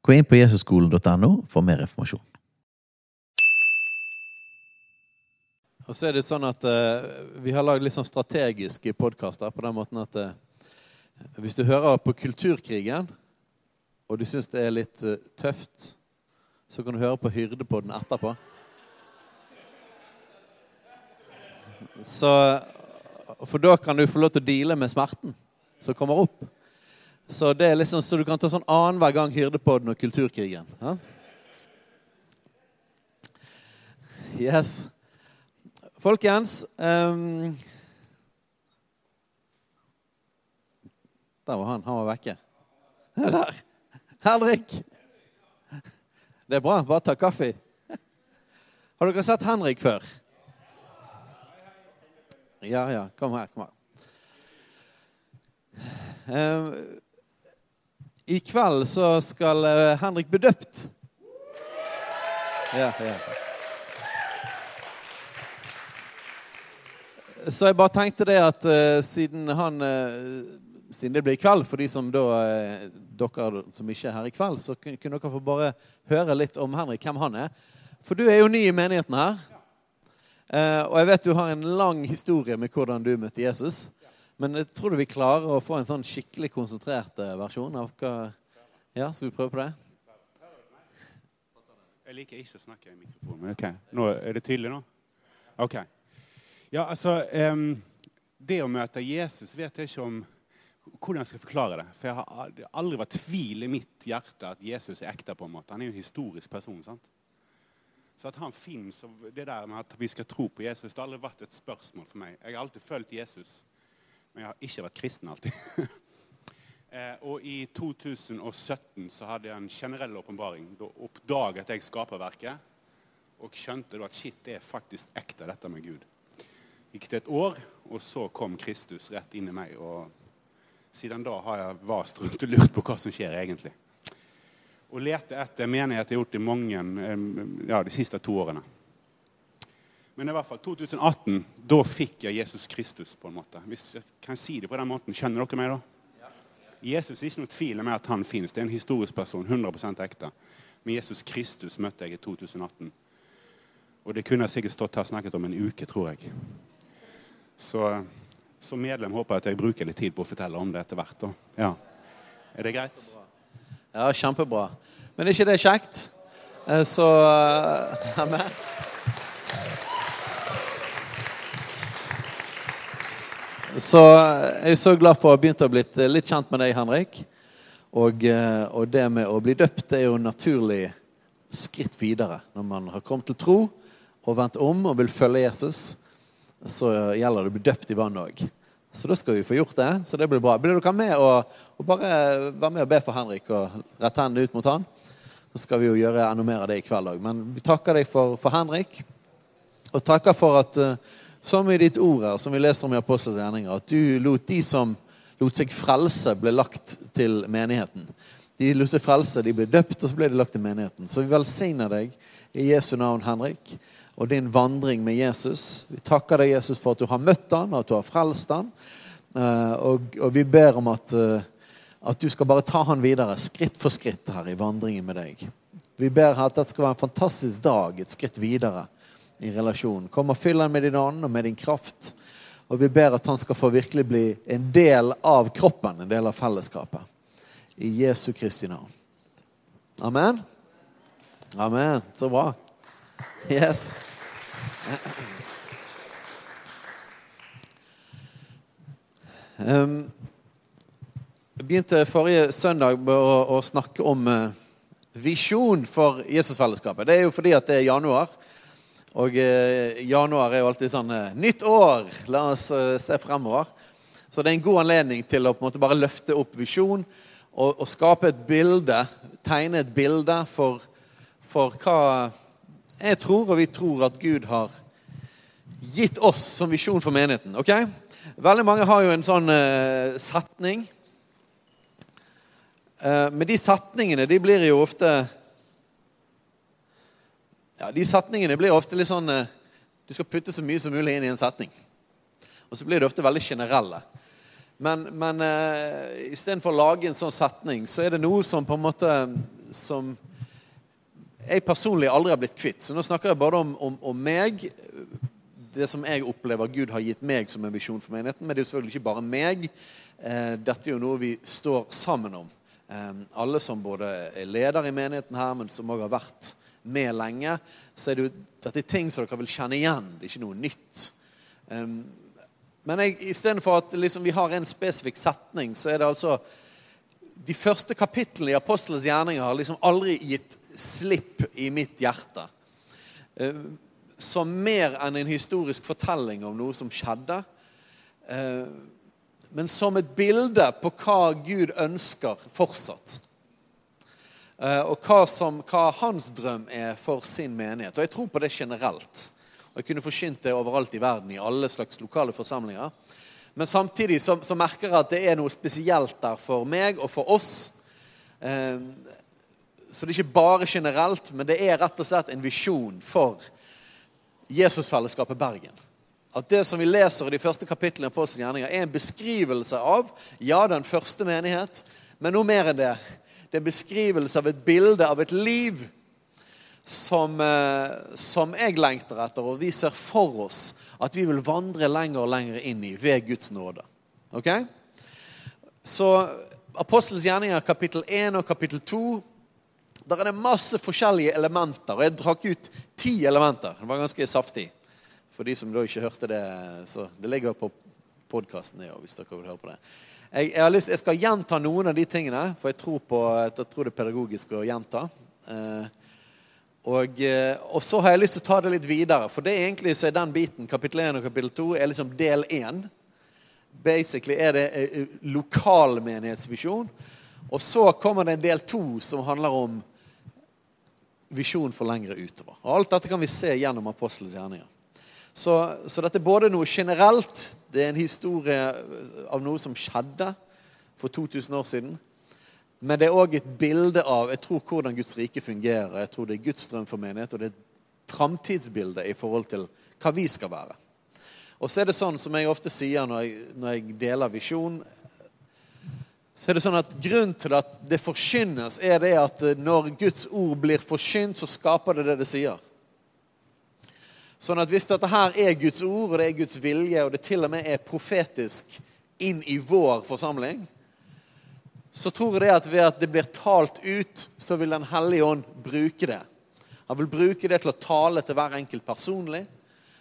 Gå inn på jesusskolen.no for mer informasjon. Og så er det sånn at uh, Vi har lagd litt sånn strategiske podkaster på den måten at uh, hvis du hører på Kulturkrigen, og du syns det er litt uh, tøft, så kan du høre på Hyrdepodden etterpå. Så, for da kan du få lov til å deale med smerten som kommer opp. Så det er liksom, så du kan ta sånn annenhver gang Hyrdepodden og Kulturkrigen. Ja? Yes. Folkens um, Der var han. Han var vekke. Der. Henrik. Det er bra. Bare ta kaffe. Har dere sett Henrik før? Ja, ja. Kom her. Kom her. Um, I kveld så skal uh, Henrik bli døpt. Ja, ja. Så jeg bare tenkte det at uh, siden han uh, Siden det blir i kveld, for de som da uh, dere som ikke er her i kveld, så kunne dere få bare høre litt om Henrik, hvem han er. For du er jo ny i menigheten her. og jeg vet du har en lang historie med hvordan du møtte Jesus. Men jeg tror du vi klarer å få en sånn skikkelig konsentrert versjon av hva Ja, skal vi prøve på det? Jeg liker ikke å snakke i mikrofonen. men ok. Nå, er det tydelig nå? Ok. Ja, altså um, Det å møte Jesus vet jeg ikke om hvordan jeg skal forklare det. For jeg har aldri vært tvil i mitt hjerte at Jesus er ekte. på en måte. Han er jo en historisk person. sant? Så at han finnes, og det der med at vi skal tro på Jesus, det har aldri vært et spørsmål for meg. Jeg har alltid følt Jesus, men jeg har ikke vært kristen alltid. eh, og i 2017 så hadde jeg en generell åpenbaring. Da oppdaget jeg skaperverket og skjønte at shit, det er faktisk ekte, dette med Gud gikk det et år, og så kom Kristus rett inn i meg. og Siden da har jeg vast rundt og lurt på hva som skjer egentlig. Og lete etter menighet jeg har gjort i mange, ja, de siste to årene. Men i hvert fall 2018, da fikk jeg Jesus Kristus. på en måte. Hvis jeg kan si det på den måten, Skjønner dere meg da? Jesus er ikke noe tvil om at han finnes. Det er en historisk person. 100% ekte. Men Jesus Kristus møtte jeg i 2018. Og det kunne jeg sikkert stått her og snakket om en uke, tror jeg. Så som medlem håper jeg at jeg bruker litt tid på å fortelle om det etter hvert. Ja. Er det greit? Ja, kjempebra. Men er ikke det kjekt? Eh, så uh, Amen. Så jeg er så glad for å ha begynt å bli litt kjent med deg, Henrik. Og, og, det med å bli døpt er jo naturlig skritt videre. Når man har kommet til tro og vendt om og vil følge Jesus, så gjelder det å bli døpt i vann òg. Så da skal vi få gjort det. Så det blir bra. Blir dere med og, og bare være med og be for Henrik og rette hendene ut mot han? Så skal vi jo gjøre enda mer av det i kveld òg. Men vi takker deg for, for, Henrik. Og takker for at, uh, som i ditt ord her, som vi leser om i Apostelens gjerninger, at du lot de som lot seg frelse, ble lagt til menigheten. De lot seg frelse, de ble døpt, og så ble de lagt til menigheten. Så vi velsigner deg i Jesu navn, Henrik og din vandring med Jesus. Vi takker deg, Jesus, for at du har møtt han, og at du har frelst han. Eh, og, og vi ber om at, eh, at, du skal bare ta han videre, skritt for skritt her i vandringen med deg. Vi ber at dette skal være en fantastisk dag, et skritt videre i relasjonen. Kom og fyll den med din ånd og med din kraft. Og vi ber at han skal få virkelig bli en del av kroppen, en del av fellesskapet. I Jesu Kristi navn. Amen. Amen. Så bra. Yes. Um, jeg begynte forrige søndag med å, å snakke om uh, visjon for Jesusfellesskapet. Det er jo fordi at det er januar. Og eh, januar er jo alltid sånn eh, Nytt år! La oss se fremover. Så det er en god anledning til å på en måte bare løfte opp visjon og, og skape et bilde, tegne et bilde for, for hva jeg tror, og vi tror at Gud har gitt oss som visjon for menigheten. ok? Veldig mange har jo en sånn uh, setning. Uh, men de setningene de blir jo ofte ja, De setningene blir ofte litt sånn uh, Du skal putte så mye som mulig inn i en setning. Og så blir det ofte veldig generelle. Men, men uh, istedenfor å lage en sånn setning, så er det noe som på en måte som jeg personlig aldri har blitt kvitt. Så nå snakker jeg bare om, om, om meg det som jeg opplever Gud har gitt meg som en visjon for menigheten. Men det er jo selvfølgelig ikke bare meg. Eh, dette er jo noe vi står sammen om. Eh, alle som både er leder i menigheten her, men som òg har vært med lenge. Så er det jo dette er ting som dere vil kjenne igjen. Det er ikke noe nytt. Um, men istedenfor at liksom, vi har en spesifikk setning, så er det altså De første kapitlene i Apostelens gjerninger har liksom aldri gitt slipp i mitt hjerte som mer enn en historisk fortelling om noe som skjedde. Eh, men som et bilde på hva Gud ønsker fortsatt. Eh, og hva, som, hva hans drøm er for sin menighet. Og jeg tror på det generelt. Og Jeg kunne forsynt det overalt i verden, i alle slags lokale forsamlinger. Men samtidig så, så merker jeg at det er noe spesielt der for meg og for oss. Eh, så det er ikke bare generelt, men det er rett og slett en visjon for Jesusfellesskapet Bergen. At det som vi leser i de første kapitlene av Apostelens gjerninger, er en beskrivelse av ja, den første menighet, men noe mer enn det. Det er beskrivelse av et bilde av et liv som, eh, som jeg lengter etter, og vi ser for oss at vi vil vandre lenger og lenger inn i ved Guds nåde. Ok? Så Apostels gjerninger kapittel 1 og kapittel 2 der er det masse forskjellige elementer. Og jeg drakk ut ti elementer. Det var ganske saftig. For de som da ikke hørte det, så det ligger på podkasten. Hvis dere vil høre på det. Jeg, jeg, lyst, jeg, skal gjenta noen av de tingene, for jeg tror, på, jeg tror det er pedagogisk å gjenta. Eh, og, eh, og, så har jeg lyst til å ta det litt videre, for det er egentlig så er den biten, kapittel 1 og kapittel 2, er liksom del 1. Basically er det eh, lokalmenighetsvisjon. Og så kommer det en del 2 som handler om visjon for lengre utover. Og Alt dette kan vi se gjennom apostelens gjerninger. Så, så, dette er både noe generelt, det er en historie av noe som skjedde for 2000 år siden. Men det er òg et bilde av jeg tror, hvordan Guds rike fungerer. Jeg tror det er Guds drøm for menighet, og det er et framtidsbilde i forhold til hva vi skal være. Og så er det sånn, som jeg ofte sier når jeg, når jeg deler visjon så er det sånn at Grunnen til at det forkynnes, er det at når Guds ord blir forkynt, så skaper det det det sier. Sånn at Hvis dette her er Guds ord, og det er Guds vilje, og det til og med er profetisk inn i vår forsamling, så tror jeg det at ved at det blir talt ut, så vil Den hellige ånd bruke det. Han vil bruke det til å tale til hver enkelt personlig.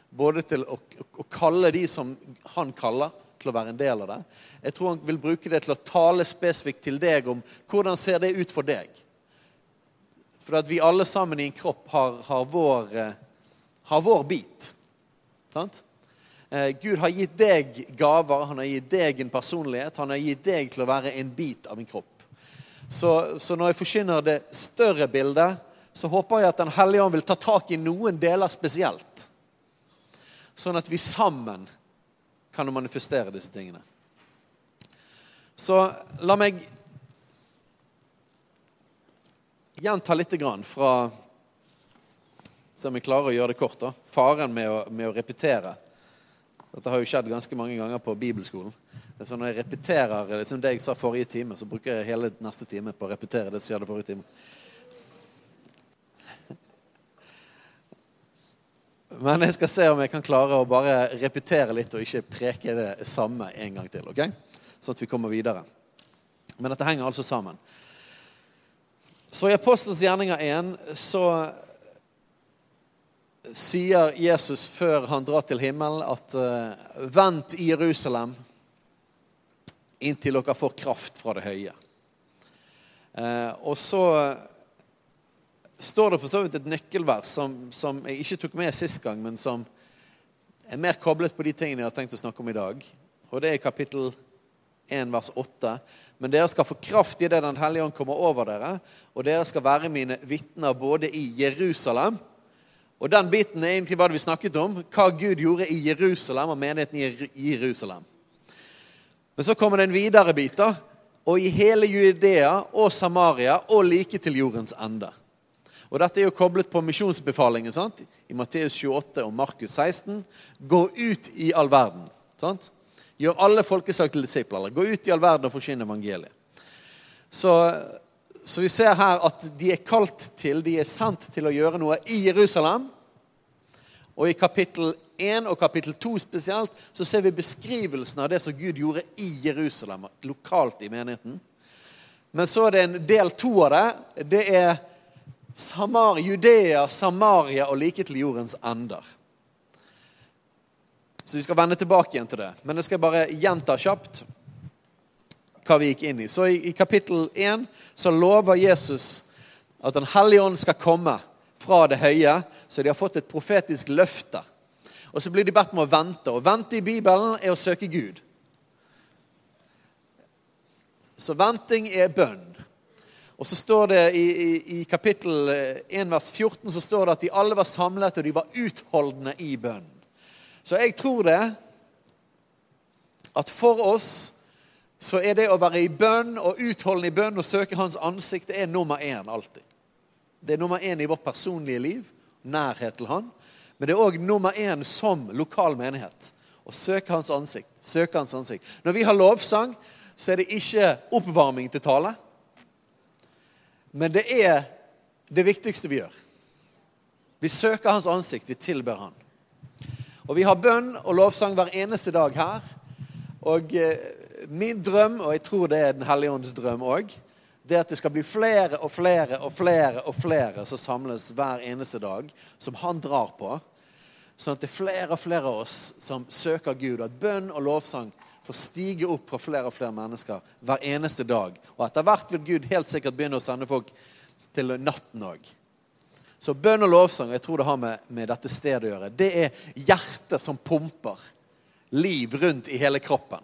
Både til å, å kalle de som han kaller, til å være en del av det. Jeg tror han vil bruke det til å tale spesifikt til deg om hvordan ser det ut for deg. For at vi alle sammen i en kropp har, har, vår, eh, har vår, bit. Sant? Eh, Gud har gitt deg gaver, han har gitt deg en personlighet. Han har gitt deg til å være en bit av en kropp. Så, så når jeg forkynner det større bildet, så håper jeg at Den hellige ånd vil ta tak i noen deler spesielt. Sånn at vi sammen kan manifestere disse tingene. Så la meg gjenta litt fra Om jeg klarer å gjøre det kort. da. Faren med å, med å repetere. Dette har jo skjedd ganske mange ganger på bibelskolen. Så når jeg repeterer liksom det jeg sa forrige time, så bruker jeg hele neste time på å repetere det som skjedde forrige time. Men jeg skal se om jeg kan klare å bare repetere litt og ikke preke det samme en gang til. ok? Sånn at vi kommer videre. Men dette henger altså sammen. Så i Apostelens gjerninger 1 så sier Jesus før han drar til himmelen, at uh, vent i Jerusalem inntil dere får kraft fra det høye. Uh, og så står det for så vidt et nøkkelvers som, som, jeg ikke tok med sist gang, men som er mer koblet på de tingene jeg har tenkt å snakke om i dag. Og det er kapittel 1 vers 8. Men dere skal få kraft idet Den hellige ånd kommer over dere, og dere skal være mine vitner både i Jerusalem Og den biten er egentlig hva vi snakket om. Hva Gud gjorde i Jerusalem og menigheten i Jerusalem. Men så kommer det en videre bit. da, Og i hele Judea og Samaria og like til jordens ende. Og Dette er jo koblet på misjonsbefalingen sant? i Matteus 28 og Markus 16. Gå ut i all verden. Sant? Gjør alle folkeslag til disipler. Gå ut i all verden og forsyn evangeliet. Så, så, vi ser her at de er kalt til, de er sendt til å gjøre noe i Jerusalem. Og i kapittel 1 og kapittel 2 spesielt så ser vi beskrivelsen av det som Gud gjorde i Jerusalem, lokalt i menigheten. Men så er det en del to av det. Det er Samar, Judea, Samaria og like til jordens ender. Så vi skal vende tilbake igjen til det. Men jeg skal bare gjenta kjapt hva vi gikk inn i. Så i, i kapittel 1 så lover Jesus at Den hellige ånd skal komme fra det høye, så de har fått et profetisk løfte. Og så blir de bedt om å vente. Og vente i Bibelen er å søke Gud. Så venting er bønn. Og så står det i, i, i kapittel 1 vers 14 så står det at de alle var samlet, og de var utholdende i bønn. Så jeg tror det at for oss så er det å være i bønn og utholdende i bønn og søke Hans ansikt det er nummer én alltid. Det er nummer én i vårt personlige liv, nærhet til Han. Men det er òg nummer én som lokal menighet. Å søke Hans ansikt. Søke Hans ansikt. Når vi har lovsang, så er det ikke oppvarming til tale. Men det er det viktigste vi gjør. Vi søker Hans ansikt, vi tilber Han. Og vi har bønn og lovsang hver eneste dag her. Og eh, min drøm, og jeg tror det er Den hellige ånds drøm òg, det er at det skal bli flere og flere og flere og flere som samles hver eneste dag, som han drar på. Sånn at det er flere og flere av oss som søker Gud. At bønn og lovsang får stige opp fra flere og flere mennesker hver eneste dag. Og etter hvert vil Gud helt sikkert begynne å sende folk til natten òg. Så bønn og lovsang jeg tror det har med, med dette stedet å gjøre. Det er hjertet som pumper liv rundt i hele kroppen.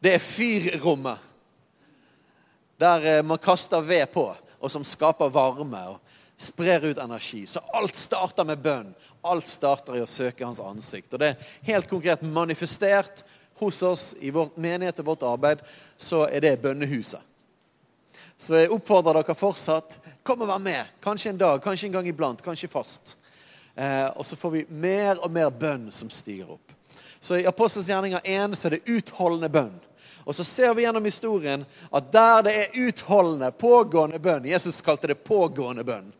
Det er fyrrommet der eh, man kaster ved på, og som skaper varme og sprer ut energi. Så alt starter med bønn. Alt starter i å søke hans ansikt. Og det er helt konkret manifestert hos oss i vår menighet og vårt arbeid, så er det bønnehuset. Så jeg oppfordrer dere fortsatt. Kom og vær med. Kanskje en dag, kanskje en gang iblant, kanskje fast. Eh, og så får vi mer og mer bønn som stiger opp. Så I Apostels gjerninger 1 så er det utholdende bønn. Og så ser vi gjennom historien at der det er utholdende, pågående bønn Jesus kalte det pågående bønn.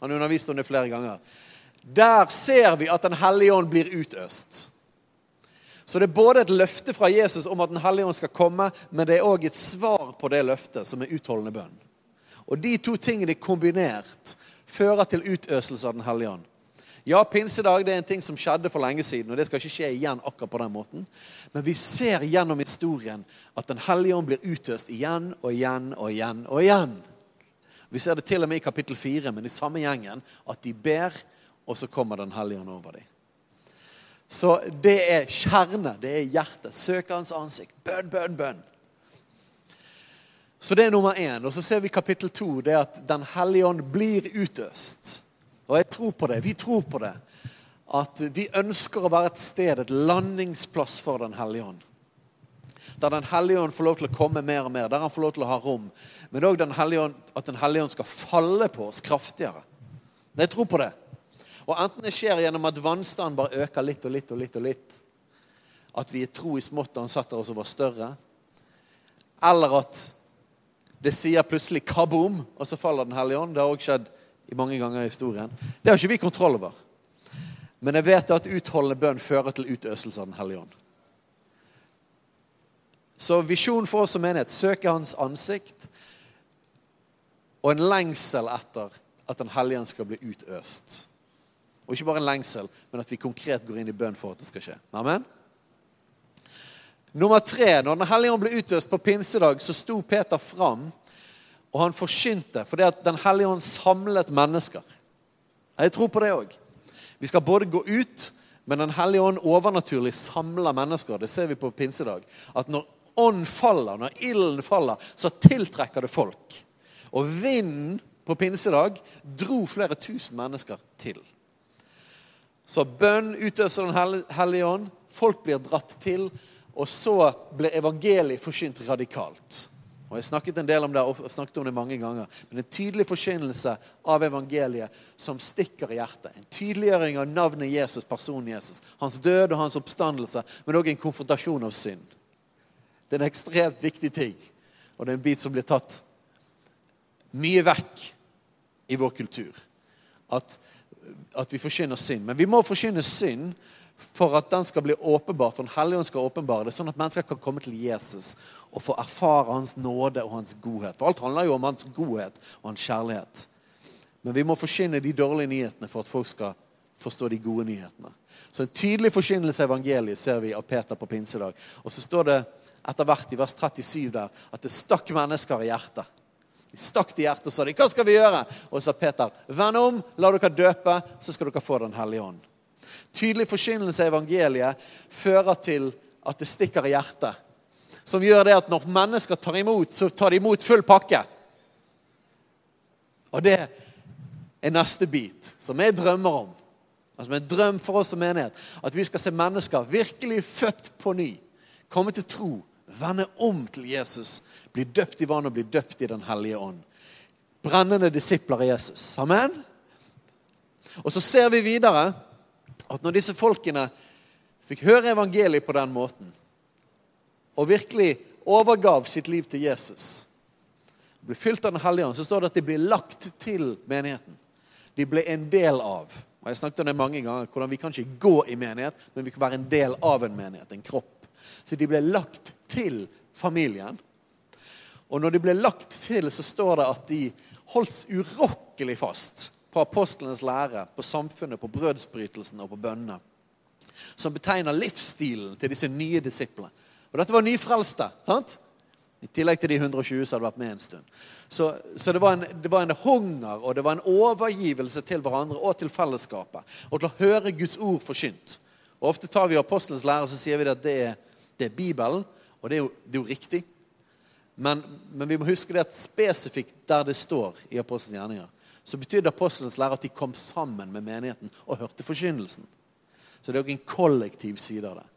Han underviste om det flere ganger. Der ser vi at Den hellige ånd blir utøst. Så det er både et løfte fra Jesus om at Den hellige ånd skal komme, men det er òg et svar på det løftet, som er utholdende bønn. Og de to tingene kombinert fører til utøselse av Den hellige ånd. Ja, pinsedag det er en ting som skjedde for lenge siden, og det skal ikke skje igjen akkurat på den måten. Men vi ser gjennom historien at Den hellige ånd blir utøst igjen og igjen og igjen og igjen. Vi ser det til og med i kapittel 4, men i samme gjengen, at de ber, og så kommer Den hellige ånd over dem. Så det er kjerne. Det er hjertet. Hans ansikt. Bønn, bønn, bønn. Så det er nummer én. Og så ser vi kapittel to. Det er at Den hellige ånd blir utøst. Og jeg tror på det. Vi tror på det. At vi ønsker å være et sted, et landingsplass for Den hellige ånd. Der Den hellige ånd får lov til å komme mer og mer. Der han får lov til å ha rom. Men òg at Den hellige ånd skal falle på oss kraftigere. Jeg tror på det. Og enten det skjer gjennom at vannstanden bare øker litt og litt og litt, og litt, at vi er tro i smått da han satt der og var større, eller at det sier plutselig kaboom, og så faller Den hellige ånd. Det har også skjedd i mange ganger i historien. Det har ikke vi kontroll over. Men jeg vet at utholdende bønn fører til utøselse av Den hellige ånd. Så visjonen for oss som menighet søke Hans ansikt og en lengsel etter at Den hellige ånd skal bli utøst. Og ikke bare en lengsel, men at vi konkret går inn i bønn for at det skal skje. Amen? Nummer tre. Når Den hellige ånd ble utøst på pinsedag, så sto Peter fram, og han forkynte fordi at Den hellige ånd samlet mennesker. Jeg tror på det òg. Vi skal både gå ut, Men Den hellige ånd overnaturlig samler mennesker. Det ser vi på pinsedag. At når ånd faller, når ilden faller, så tiltrekker det folk. Og vinden på pinsedag dro flere tusen mennesker til. Så bønn utøser Den hellige ånd. Folk blir dratt til. Og så blir evangeliet forsynt radikalt. Og Jeg snakket en del om det, og snakket om det mange ganger. Men en tydelig forkynnelse av evangeliet som stikker i hjertet. En tydeliggjøring av navnet Jesus, personen Jesus. Hans død og hans oppstandelse, men òg en konfrontasjon av synd. Det er en ekstremt viktig ting, og det er en bit som blir tatt mye vekk i vår kultur. At, at vi forkynner synd. Men vi må forkynne synd for at den skal bli åpenbar, for Den hellige ånd skal åpenbare det, sånn at mennesker kan komme til Jesus og få erfare hans nåde og hans godhet. For alt handler jo om hans godhet og hans kjærlighet. Men vi må forkynne de dårlige nyhetene for at folk skal forstå de gode nyhetene. Så en tydelig forkynnelse av evangeliet ser vi av Peter på pinsedag. Og så står det etter hvert i vers 37 der at det stakk mennesker i hjertet. De stakk i hjertet og sa de, hva skal vi gjøre? Og så sa Peter, vend om, la dere døpe, så skal dere få Den hellige ånd. Tydelig forkynnelse av evangeliet fører til at det stikker i hjertet. Som gjør det at når mennesker tar imot, så tar de imot full pakke. Og det er neste bit, som jeg drømmer om. Altså En drøm for oss som menighet. At vi skal se mennesker virkelig født på ny. Komme til tro. Vende om til Jesus. Bli døpt i vann og bli døpt i Den hellige ånd. Brennende disipler av Jesus. Amen? Og så ser vi videre at når disse folkene fikk høre evangeliet på den måten, og virkelig overgav sitt liv til Jesus, ble fylt av Den hellige ånd, så står det at de ble lagt til menigheten. De ble en del av. Og Jeg snakket om det mange ganger, hvordan vi kan ikke gå i menighet, men vi kan være en del av en menighet, en kropp. Så de ble lagt til familien. Og når de ble lagt til, så står det at de holdt urokkelig fast på apostlenes lære, på samfunnet, på brødsbrytelsen og på bønnene. Som betegner livsstilen til disse nye disiplene. Og dette var nyfrelste. sant? I tillegg til de 120 som hadde vært med en stund. Så, så det, var en, det, var en, hunger og det var en overgivelse til hverandre og til fellesskapet. Og til å høre Guds ord forkynt. Og Ofte tar vi apostelens lære og så sier vi at det er, det er Bibelen. Og det er jo, det er jo riktig. Men, men, vi må huske det at spesifikt der det står i apostelens gjerninger, så betydde apostelens lære at de kom sammen med menigheten og hørte forkynnelsen. Så det er òg en kollektiv side av det.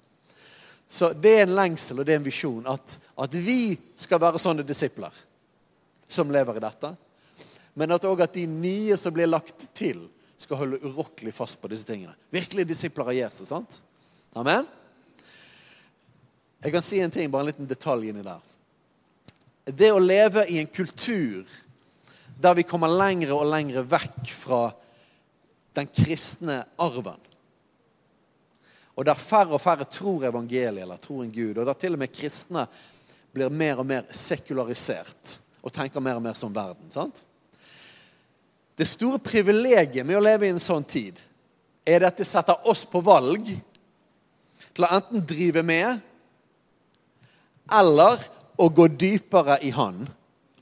Så det er en lengsel og det er en visjon at, at vi skal være sånne disipler som lever i dette. Men at òg at de nye som blir lagt til, skal holde urokkelig fast på disse tingene. Virkelig disipler av Jesus. sant? Amen? Jeg kan si en ting, bare en liten detalj inni der. Det å leve i en kultur der vi kommer lengre og lengre vekk fra den kristne arven. Og der færre og færre tror evangeliet eller tror en Gud. Og der til og med kristne blir mer og mer sekularisert og tenker mer og mer som verden. sant? Det store privilegiet med å leve i en sånn tid er det at det setter oss på valg til å enten drive med eller å gå dypere i Han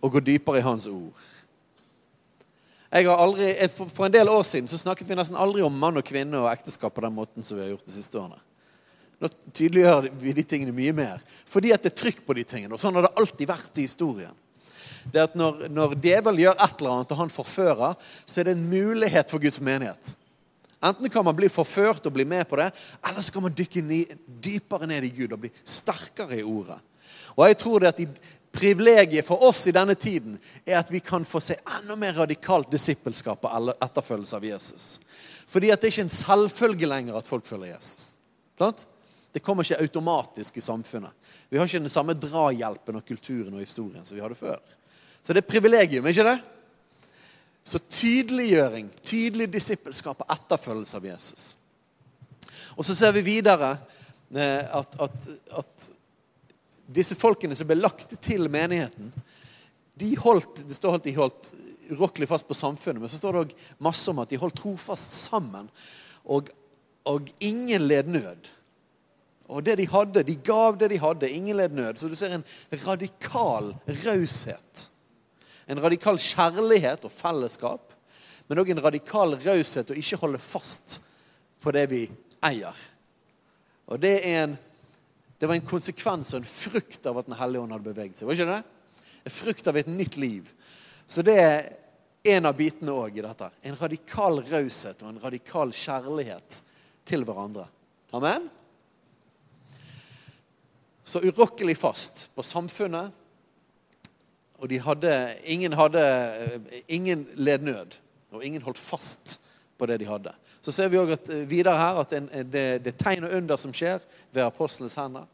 og gå dypere i Hans ord. Aldri, for en del år siden så snakket vi nesten aldri om mann og kvinne og ekteskap på den måten som vi har gjort de siste årene. Nå tydeliggjør vi de tingene mye mer. Fordi at det er trykk på de tingene. Og sånn har det alltid vært i historien. Det at når, når djevel gjør et eller annet, og han forfører, så er det en mulighet for Guds menighet. Enten kan man bli forført og bli med på det, eller så kan man dykke dypere ned i Gud og bli sterkere i ordet. Og jeg tror det at Privilegiet for oss i denne tiden er at vi kan få se enda mer radikalt disippelskap og etterfølgelse av Jesus. Fordi at det er ikke en selvfølge lenger at folk følger Jesus. Det kommer ikke automatisk i samfunnet. Vi har ikke den samme drahjelpen og kulturen og historien som vi hadde før. Så det er privilegium, ikke det? Så tydeliggjøring, tydelig disippelskap og etterfølgelse av Jesus. Og så ser vi videre eh, at, at, at disse folkene som ble lagt til menigheten, de holdt det står at de holdt urokkelig fast på samfunnet, men så står det òg masse om at de holdt trofast sammen. Og, og ingen led nød. Og det de hadde, de gav det de hadde. Ingen led nød. Så du ser en radikal raushet. En radikal kjærlighet og fellesskap. Men òg en radikal raushet å ikke holde fast på det vi eier. Og det, er en, det var en konsekvens og en frukt av at Den hellige ånd hadde beveget seg. Var ikke det? En frukt av et nytt liv. Så det er en av bitene òg i dette. En radikal raushet og en radikal kjærlighet til hverandre. Amen? Så urokkelig fast på samfunnet. Og de hadde, ingen, hadde, ingen led nød, og ingen holdt fast på det de hadde. Så ser vi også eh, videre her at det, det er tegn og under som skjer ved apostlenes hender.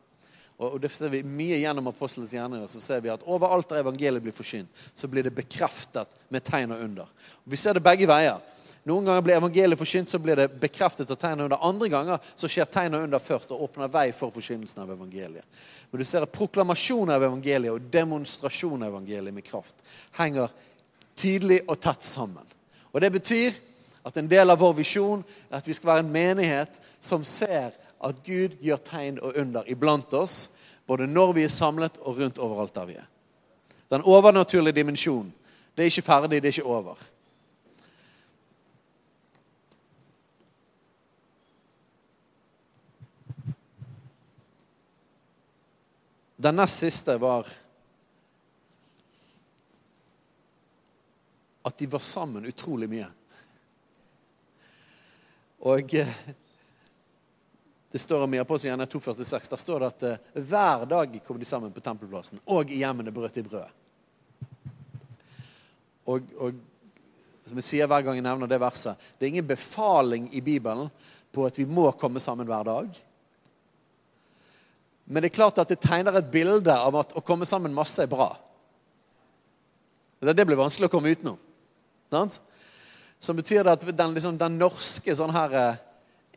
Og det ser vi mye gjennom apostelens gjerninger. Så ser vi at overalt der evangeliet blir forsynt, så blir det bekreftet med tegn og under. Vi ser det begge veier. Noen ganger blir evangeliet forsynt, så blir det bekreftet av tegn og under. Andre ganger så skjer tegn og under først og åpner vei for forkynnelsen av evangeliet. Men du ser at proklamasjon av evangeliet og demonstrasjon av evangeliet med kraft henger tydelig og tett sammen. Og det betyr at en del av vår visjon er at vi skal være en menighet som ser at Gud gjør tegn og under iblant oss, både når vi er samlet og rundt overalt der vi er. Den overnaturlige dimensjonen. Det er ikke ferdig, det er ikke over. Den nest siste var at de var sammen utrolig mye. Og eh, det står om Apostelgjerningen 2,46 der står det at eh, hver dag kom de sammen på tempelplassen, og i hjemmene brøt de brød. Og, og som jeg sier hver gang jeg nevner det verset, det er ingen befaling i Bibelen på at vi må komme sammen hver dag. Men det er klart at det tegner et bilde av at å komme sammen masse er bra. Det blir vanskelig å komme utenom. Sant? Som betyr det at den, liksom, den norske sånn her eh,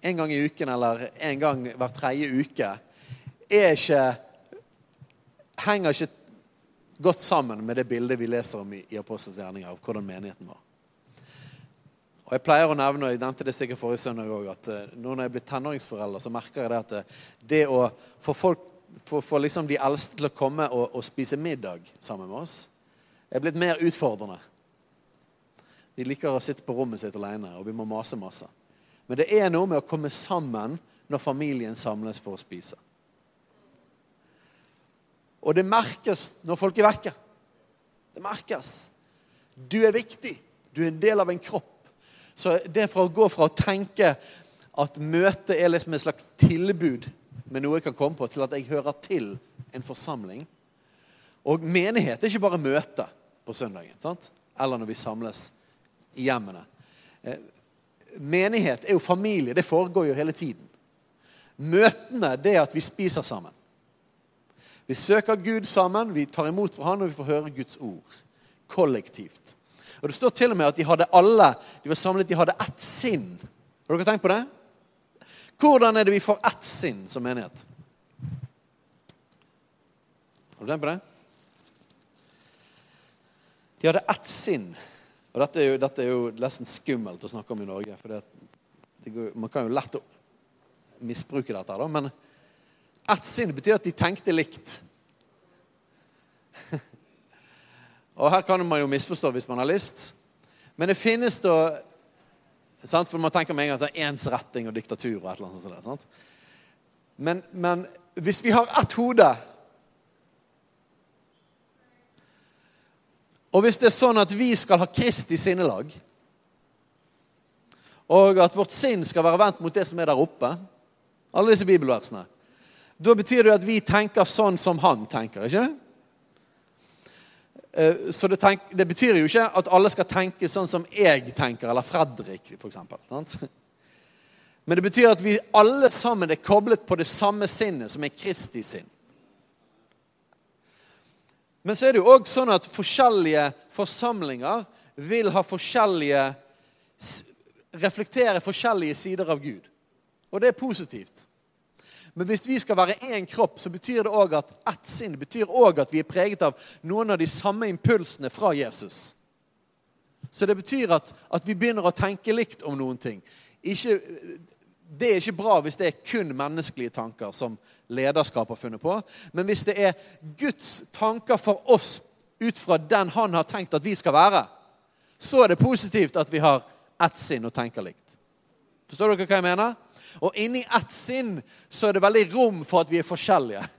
en gang i uken eller en gang hver tredje uke ikke Henger ikke godt sammen med det bildet vi leser om i, i Apostelens gjerninger, av hvordan menigheten var. Og Jeg pleier å nevne, og jeg nevnte det sikkert forrige søndag også, at nå når jeg er blitt tenåringsforelder, så merker jeg det at det, det å få folk, for, for liksom de eldste til å komme og, og, spise middag sammen med oss, er blitt mer utfordrende. De liker å sitte på rommet sitt alene, og vi må mase masse. Men det er noe med å komme sammen når familien samles for å spise. Og det merkes når folk er vekke. Det merkes. Du er viktig. Du er en del av en kropp. Så det fra å gå fra å tenke at møtet er liksom et slags tilbud med noe jeg kan komme på, til at jeg hører til en forsamling. Og menighet er ikke bare møte på søndagen sant? eller når vi samles i hjemmene. Menighet er jo familie. Det foregår jo hele tiden. Møtene det er at vi spiser sammen. Vi søker Gud sammen, vi tar imot fra Han, og vi får høre Guds ord. Kollektivt. Og Det står til og med at de hadde alle de var samlet, de hadde ett sinn. Har dere tenkt på det? Hvordan er det vi får ett sinn som menighet? Har du tenkt på det? De hadde ett sinn. Og dette er, jo, dette er jo nesten skummelt å snakke om i Norge. For det, det går, man kan jo lett misbruke dette. da, Men ett sinn betyr at de tenkte likt. Og her kan man jo misforstå hvis man har lyst. Men det finnes da sant? For man tenker med en gang at det er ensretting og diktatur og et eller annet sånt. Men, men hvis vi har ett hode Og hvis det er sånn at vi skal ha Kristi sinnelag, og at vårt sinn skal være vendt mot det som er der oppe Alle disse bibelversene. Da betyr det at vi tenker sånn som han tenker. ikke Eh, så det, tenk, det, betyr jo ikke at alle skal tenke sånn som jeg tenker, eller Fredrik f.eks. Men det betyr at vi alle sammen er koblet på det samme sinnet, som er Kristi sinn. Men så er det jo òg sånn at forskjellige forsamlinger vil ha forskjellige Reflektere forskjellige sider av Gud. Og det er positivt. Men hvis vi skal være én kropp, så betyr det òg at ett sinn betyr òg at vi er preget av noen av de samme impulsene fra Jesus. Så det betyr at, at vi begynner å tenke likt om noen ting. Ikke, det er ikke bra hvis det er kun menneskelige tanker som lederskap har funnet på. Men hvis det er Guds tanker for oss ut fra den han har tenkt at vi skal være, så er det positivt at vi har ett sinn og tenker likt. Forstår dere hva jeg mener? Og inni ett sinn så er det veldig rom for at vi er forskjellige.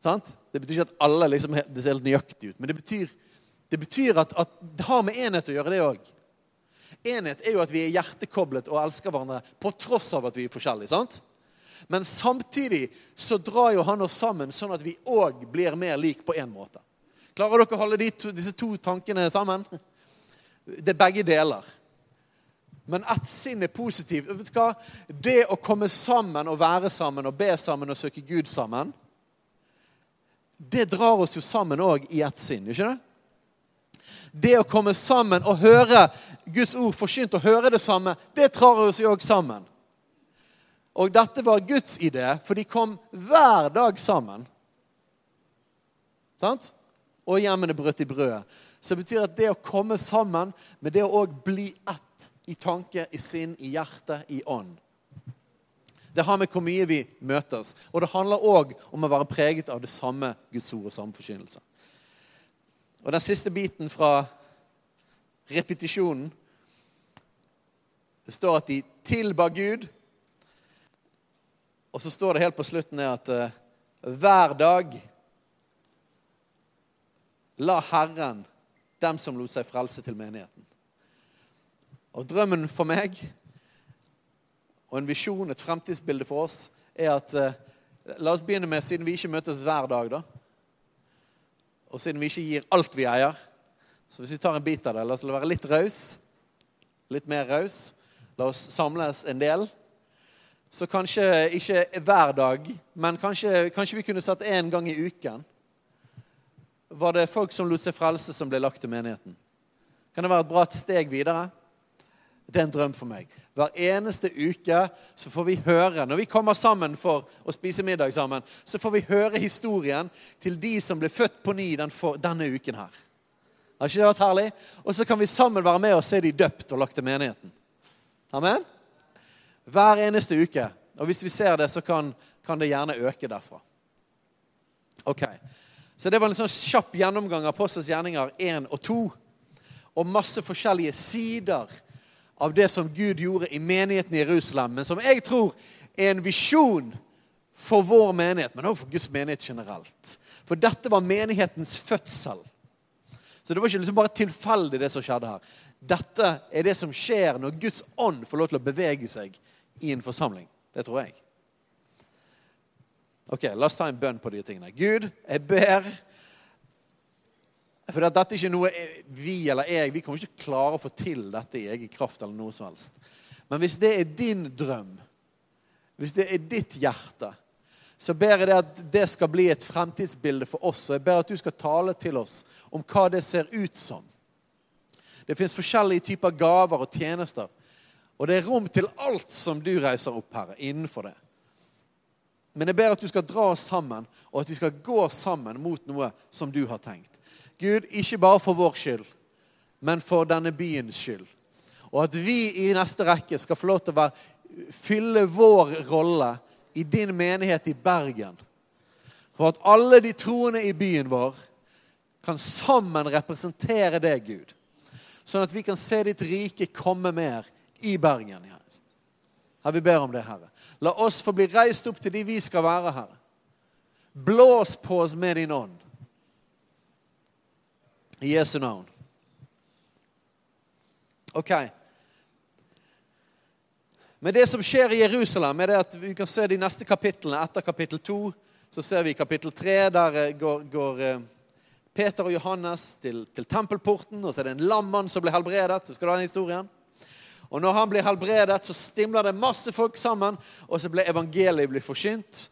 Det betyr ikke at alle liksom, det ser helt nøyaktig ut, men det betyr, det betyr at, at, det har med enhet å gjøre, det òg. Enhet er jo at vi er hjertekoblet og elsker hverandre på tross av at vi er forskjellige. sant? Men samtidig så drar jo han oss sammen sånn at vi òg blir mer lik på én måte. Klarer dere å holde de to, disse to tankene sammen? Det er begge deler. Men ett sinn er positivt. Vet du hva? Det å komme sammen og være sammen og be sammen og søke Gud sammen, det drar oss jo sammen òg i ett sinn, ikke det? Det å komme sammen og høre Guds ord forkynt og høre det samme, det drar oss jo òg sammen. Og dette var Guds idé, for de kom hver dag sammen. Sant? Og hjemmene brøt i brødet. Så det betyr at det å komme sammen med det å òg bli ett i tanke, i sinn, i hjerte, i ånd Det har med hvor mye vi møtes. Og det handler òg om å være preget av det samme Guds ord og samme forkynnelse. Og den siste biten fra repetisjonen Det står at de tilba Gud. Og så står det helt på slutten at uh, hver dag la Herren dem som lot seg frelse, til menigheten. Og drømmen for meg og en visjon, et fremtidsbilde for oss, er at uh, La oss begynne med, siden vi ikke møtes hver dag, da, og siden vi ikke gir alt vi eier Så hvis vi tar en bit av det, la oss være litt raus. Litt mer raus. La oss samles en del. Så kanskje ikke hver dag, men kanskje, kanskje vi kunne satt én gang i uken. Var det folk som lot seg frelse, som ble lagt til menigheten? Kan det være et bra steg videre? Det er en drøm for meg. Hver eneste uke så får vi høre Når vi kommer sammen for å spise middag sammen, så får vi høre historien til de som ble født på ny denne uken her. Har ikke det vært herlig? Og så kan vi sammen være med og se de døpt og lagt til menigheten. Amen? Hver eneste uke. Og hvis vi ser det, så kan, kan det gjerne øke derfra. Ok, Så det var en sånn kjapp gjennomgang av Apostels gjerninger 1 og 2. Og masse forskjellige sider av det som Gud gjorde i menigheten i Jerusalem. Men som jeg tror er en visjon for vår menighet, men også for Guds menighet generelt. For dette var menighetens fødsel. Så det var ikke liksom bare tilfeldig, det som skjedde her. Dette er det som skjer når Guds ånd får lov til å bevege seg i en forsamling. Det tror jeg. Ok, La oss ta en bønn på de tingene. Gud, jeg ber For dette er ikke noe vi eller jeg Vi kommer ikke klare å få til dette i egen kraft. eller noe som helst. Men hvis det er din drøm, hvis det er ditt hjerte, så ber jeg deg at det skal bli et fremtidsbilde for oss. Og jeg ber at du skal tale til oss om hva det ser ut som. Det fins forskjellige typer gaver og tjenester. Og det er rom til alt som du reiser opp, Herre, innenfor det. Men jeg ber at du skal dra oss sammen, og at vi skal gå sammen mot noe som du har tenkt. Gud, ikke bare for vår skyld, men for denne byens skyld. Og at vi i neste rekke skal få lov til å fylle vår rolle i din menighet i Bergen. For at alle de troende i byen vår kan sammen representere deg, Gud. Sånn at vi kan se ditt rike komme mer i Bergen. Her vi ber om det, Herre. La oss få bli reist opp til de vi skal være, Herre. Blås på oss med din ånd. I Jesu navn. Ok. Men det som skjer i Jerusalem, er det at vi kan se de neste kapitlene. Etter kapittel 2 så ser vi kapittel 3. Der eh, går, går eh, Peter og Johannes til, til, tempelporten, og så er det en lammann som blir helbredet. Husker du den historien? Og når han blir helbredet, så stimler det masse folk sammen, og så ble evangeliet blir forsynt.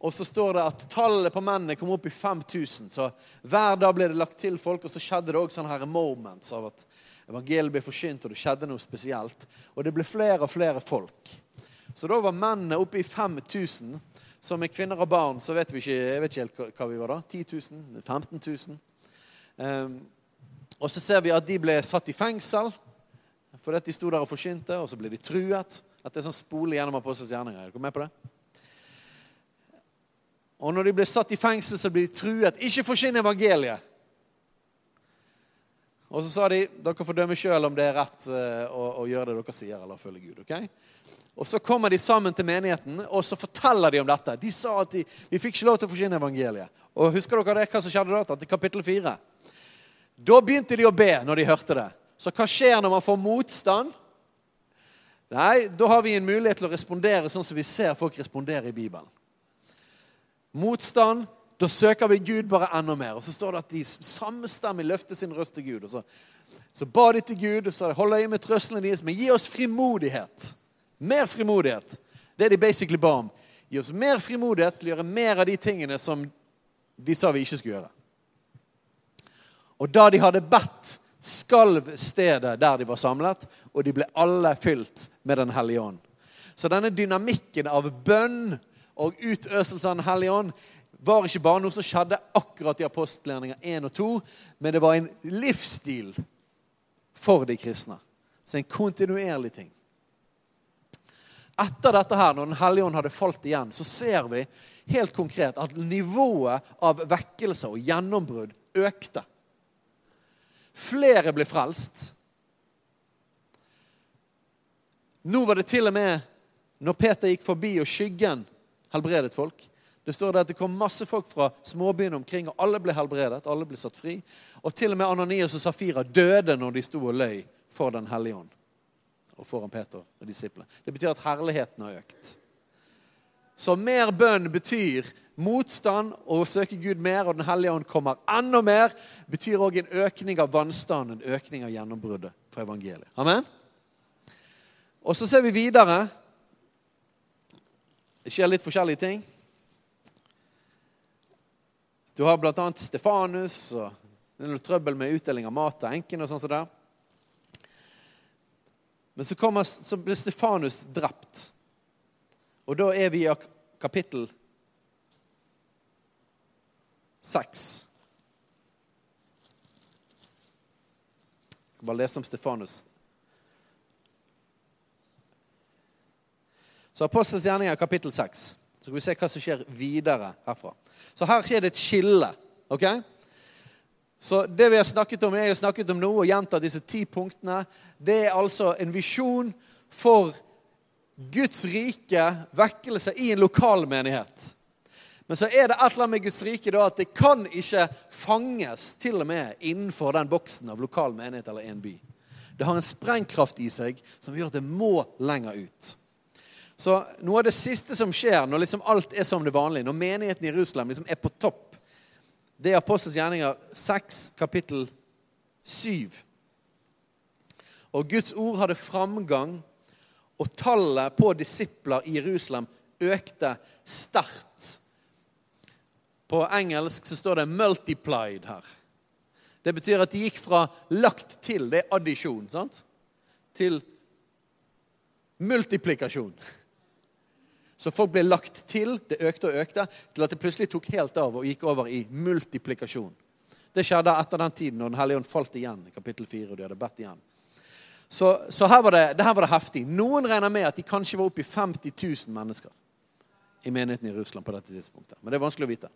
Og så står det at tallet på mennene kom opp i 5000. Så hver dag ble det lagt til folk, og så skjedde det òg sånne her moments av at evangeliet ble forsynt, og det skjedde noe spesielt. Og det ble flere og flere folk. Så da var mennene oppe i 5000. Så med kvinner og barn så vet vi ikke, jeg vet ikke helt hva vi var da. 10 000? 15 000? Um, og så ser vi at de ble satt i fengsel. For de sto der og forsynte, og så ble de truet. At det er sånn spole gjennom apostelens gjerninger. Er du med på det? Og når de ble satt i fengsel, så ble de truet. Ikke forsyn evangeliet! Og så sa de dere får dømme sjøl om det er rett eh, å, å, gjøre det dere sier, eller følge Gud. ok? Og Så kommer de sammen til menigheten og så forteller de om dette. De sa at de, vi fikk ikke lov til å forsyne evangeliet. Og Husker dere det, hva som skjedde da? Til kapittel 4. Da begynte de å be når de hørte det. Så hva skjer når man får motstand? Nei, Da har vi en mulighet til å respondere sånn som vi ser folk respondere i Bibelen. Motstand da søker vi Gud bare enda mer. Og så står det at de samstemmig løfter sin røst til Gud. Så, så ba de til Gud og sa hold øye med trøslene deres, men gi oss frimodighet. Mer frimodighet. Det er de basically ba om. Gi oss mer frimodighet til å gjøre mer av de tingene som de sa vi ikke skulle gjøre. Og da de hadde bedt, skalv stedet der de var samlet, og de ble alle fylt med Den hellige ånd. Så denne dynamikken av bønn og utøselse av Den hellige ånd var ikke bare noe som skjedde akkurat i apostelgjerninger 1 og 2, men det var en livsstil for de kristne. Så en kontinuerlig ting. Etter dette her, når Den hellige ånd hadde falt igjen, så ser vi helt konkret at nivået av vekkelse og gjennombrudd økte. Flere ble frelst. Nå var det til og med, når Peter gikk forbi og skyggen helbredet folk, det står der at det kom masse folk fra småbyene omkring, og alle ble helbredet. alle ble satt fri. Og til og med Ananias og Safira døde når de sto og løy for Den hellige ånd. Og foran Peter og disiplene. Det betyr at herligheten har økt. Så mer bønn betyr motstand og å søke Gud mer, og Den hellige ånd kommer enda mer, betyr òg en økning av vannstanden, en økning av gjennombruddet for evangeliet. Amen? Og så ser vi videre. Det skjer litt forskjellige ting. Du har bl.a. Stefanus, og det er noe trøbbel med utdeling av mat til enken. og sånn som det. Men så, kommer, så blir Stefanus drept. Og da er vi i kapittel seks. Jeg skal bare lese om Stefanus. Så Apostels gjerninger, kapittel 6. Så skal vi se hva som skjer videre herfra. Så her skjer det et skille. ok? Så det vi har snakket om, jeg har snakket om nå og gjentatt disse ti punktene, det er altså en visjon for Guds rike, vekkelse, i en lokal menighet. Men så er det et eller annet med Guds rike da, at det kan ikke fanges til og med innenfor den boksen av lokal menighet eller en by. Det har en sprengkraft i seg som gjør at det må lenger ut. Så noe av det siste som skjer når liksom alt er som det vanlige, når menigheten i Jerusalem liksom er på topp, det er Apostels gjerninger 6, kapittel 7. Og Guds ord hadde framgang, og tallet på disipler i Jerusalem økte sterkt. På engelsk så står det 'multiplied' her. Det betyr at de gikk fra lagt til, det er addisjon, sant? til multiplikasjon. Så folk ble lagt til, det økte og økte, til at det plutselig tok helt av og gikk over i multiplikasjon. Det skjedde etter den tiden når Den hellige ånd falt igjen i kapittel 4. og de hadde bedt igjen. Så, så her, var det, her var det heftig. Noen regner med at de kanskje var oppe i 50 000 mennesker i menigheten i Russland på dette tidspunktet. Men det er vanskelig å vite.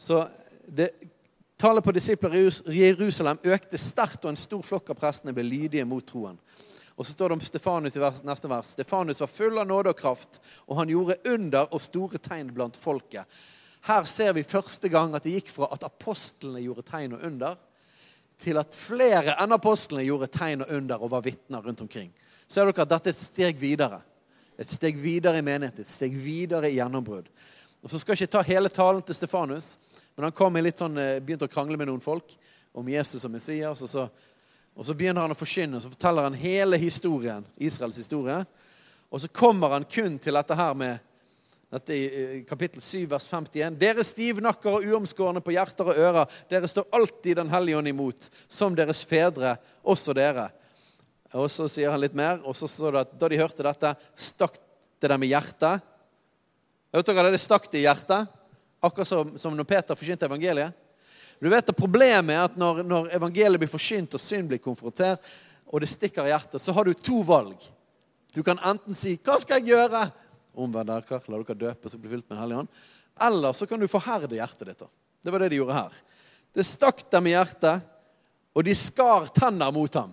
Så det, Tallet på disipler i Jerusalem økte sterkt, og en stor flokk av prestene ble lydige mot troen. Og så står det om Stefanus i neste vers. Stefanus var full av nåde og kraft, og han gjorde under og store tegn blant folket. Her ser vi første gang at det gikk fra at apostlene gjorde tegn og under, til at flere enn apostlene gjorde tegn og under og var vitner rundt omkring. Ser dere at dette er et steg videre? Et steg videre i menighet, et steg videre i gjennombrudd. Og Så skal jeg ikke ta hele talen til Stefanus, men han kom litt sånn, eh, begynte å krangle med noen folk om Jesus og Messias. og så og Så begynner han å forkynne, så forteller han hele historien, Israels historie. Og så kommer han kun til dette her med dette i kapittel 7, vers 51. Dere stivnakker og uomskårne på hjerter og ører, dere står alltid Den hellige ånd imot, som deres fedre, også dere. Og så sier han litt mer, og så står det at da de hørte dette, stakk det dem i hjertet. Vet dere, Det stakk det i hjertet, akkurat som, som når Peter forkynte evangeliet. Du vet at Problemet er at når, når evangeliet blir forsynt og synd blir konfrontert, og det stikker i hjertet, så har du to valg. Du kan enten si 'Hva skal jeg gjøre?' Omvend dere, la dere døpe så blir fylt med Den hellige ånd. Eller så kan du forherde hjertet ditt. Det var det de gjorde her. Det stakk dem i hjertet, Og de skar tenner mot ham.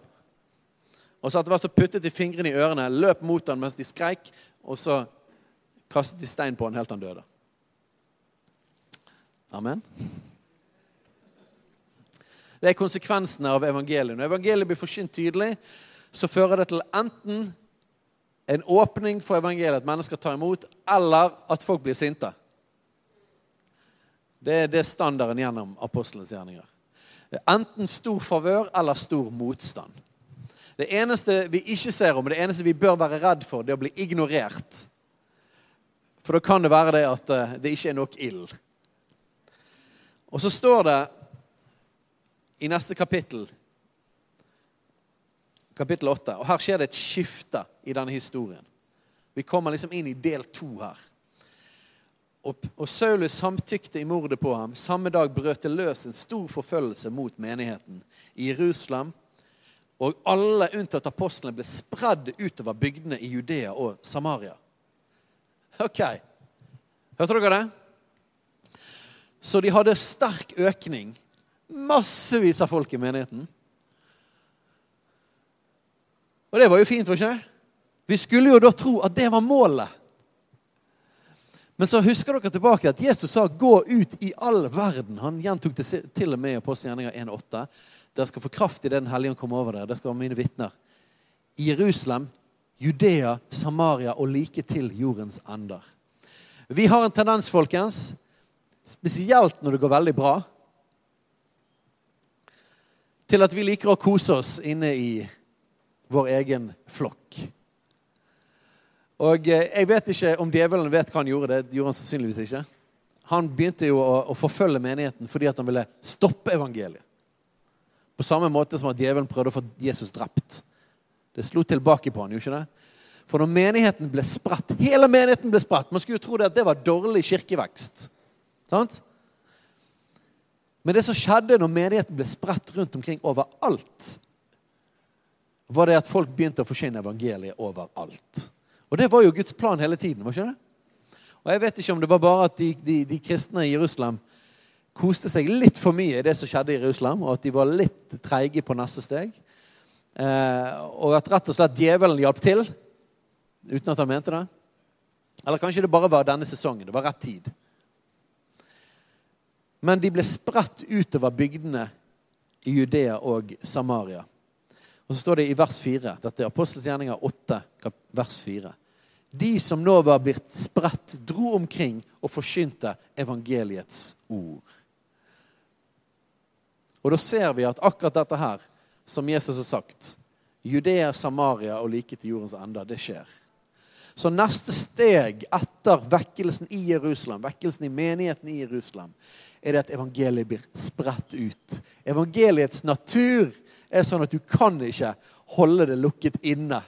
Og så etter hvert så puttet de fingrene i ørene, løp mot ham mens de skreik, og så kastet de stein på ham helt til han døde. Amen. Det er konsekvensene av evangeliet. Når evangeliet blir forsynt tydelig, så fører det til enten en åpning for evangeliet, at mennesker tar imot, eller at folk blir sinte. Det er det standarden gjennom apostelens gjerninger. Enten stor favør eller stor motstand. Det eneste vi ikke ser om, det eneste vi bør være redd for, det er å bli ignorert. For da kan det være det at eh, det ikke er nok ild. Og så står det i neste kapittel, kapittel 8, og her skjer det et skifte i denne historien. Vi kommer liksom inn i del to her. Og, og Saulus samtykte i mordet på ham. Samme dag brøt det løs en stor forfølgelse mot menigheten i Jerusalem. Og alle unntatt apostlene ble spredd utover bygdene i Judea og Samaria. Ok. Hørte dere det? Så de hadde sterk økning. Massevis av folk i menigheten. Og det var jo fint, var ikke det? Vi skulle jo da tro at det var målet. Men så husker dere tilbake at Jesus sa 'gå ut i all verden'. Han gjentok det til og med i Apostelgjerninga 1,8. Dere skal få kraft i Den hellige ånd kommer over dere. Dere skal være mine vitner. I Jerusalem, Judea, Samaria og like til jordens ender. Vi har en tendens, folkens, spesielt når det går veldig bra, til at vi liker å kose oss inne i vår egen flokk. Og eh, Jeg vet ikke om djevelen vet hva han gjorde. Det gjorde han sannsynligvis ikke. Han begynte jo å, forfølge menigheten fordi han ville stoppe evangeliet. På samme måte som at djevelen prøvde å få Jesus drept. Det slo tilbake på han, jo ikke det? For når menigheten ble spredt Hele menigheten ble spredt. Man skulle jo tro det at det var dårlig kirkevekst. Sant? Men det som skjedde når menigheten ble spredt rundt omkring overalt, var det at folk begynte å forsyne evangeliet overalt. Og det var jo Guds plan hele tiden. var ikke det? Og Jeg vet ikke om det var bare at de, de, de kristne i Jerusalem koste seg litt for mye i det som skjedde i Jerusalem, og at de var litt treige på neste steg. Eh, og at rett og slett djevelen hjalp til, uten at han mente det. Eller kanskje det bare var denne sesongen. Det var rett tid. Men de ble spredt utover bygdene i Judea og Samaria. Og så står det i vers 4. Dette er Apostels gjerninger 8, vers 4. De som nå var blitt spredt, dro omkring og forkynte evangeliets ord. Og da ser vi at akkurat dette her, som Jesus har sagt, Judea, Samaria og like til jordens ende, det skjer. Så neste steg etter vekkelsen i Jerusalem, vekkelsen i menigheten i Jerusalem, er det at evangeliet blir spredt ut. Evangeliets natur er sånn at du kan ikke holde det lukket inne.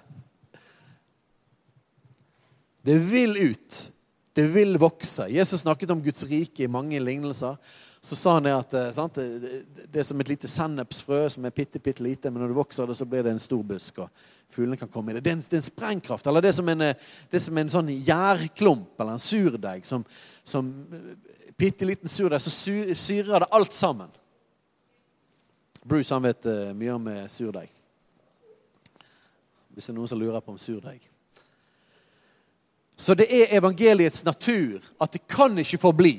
Det vil ut. Det vil vokse. Jesus snakket om Guds rike i mange lignelser. Så sa han at eh, sant, det er som et lite sennepsfrø som er bitte, bitte lite, men når det vokser, det, så blir det en stor busk, og fuglene kan komme i det. Det er en, det er en sprengkraft. Eller det er som en, eh, er som en sånn gjærklump eller en surdeig. Som, som bitte liten surdeig, så syrer det alt sammen. Bruce han vet uh, mye om uh, surdeig. Hvis det er noen som lurer på om surdeig. Så det er evangeliets natur at det kan ikke forbli.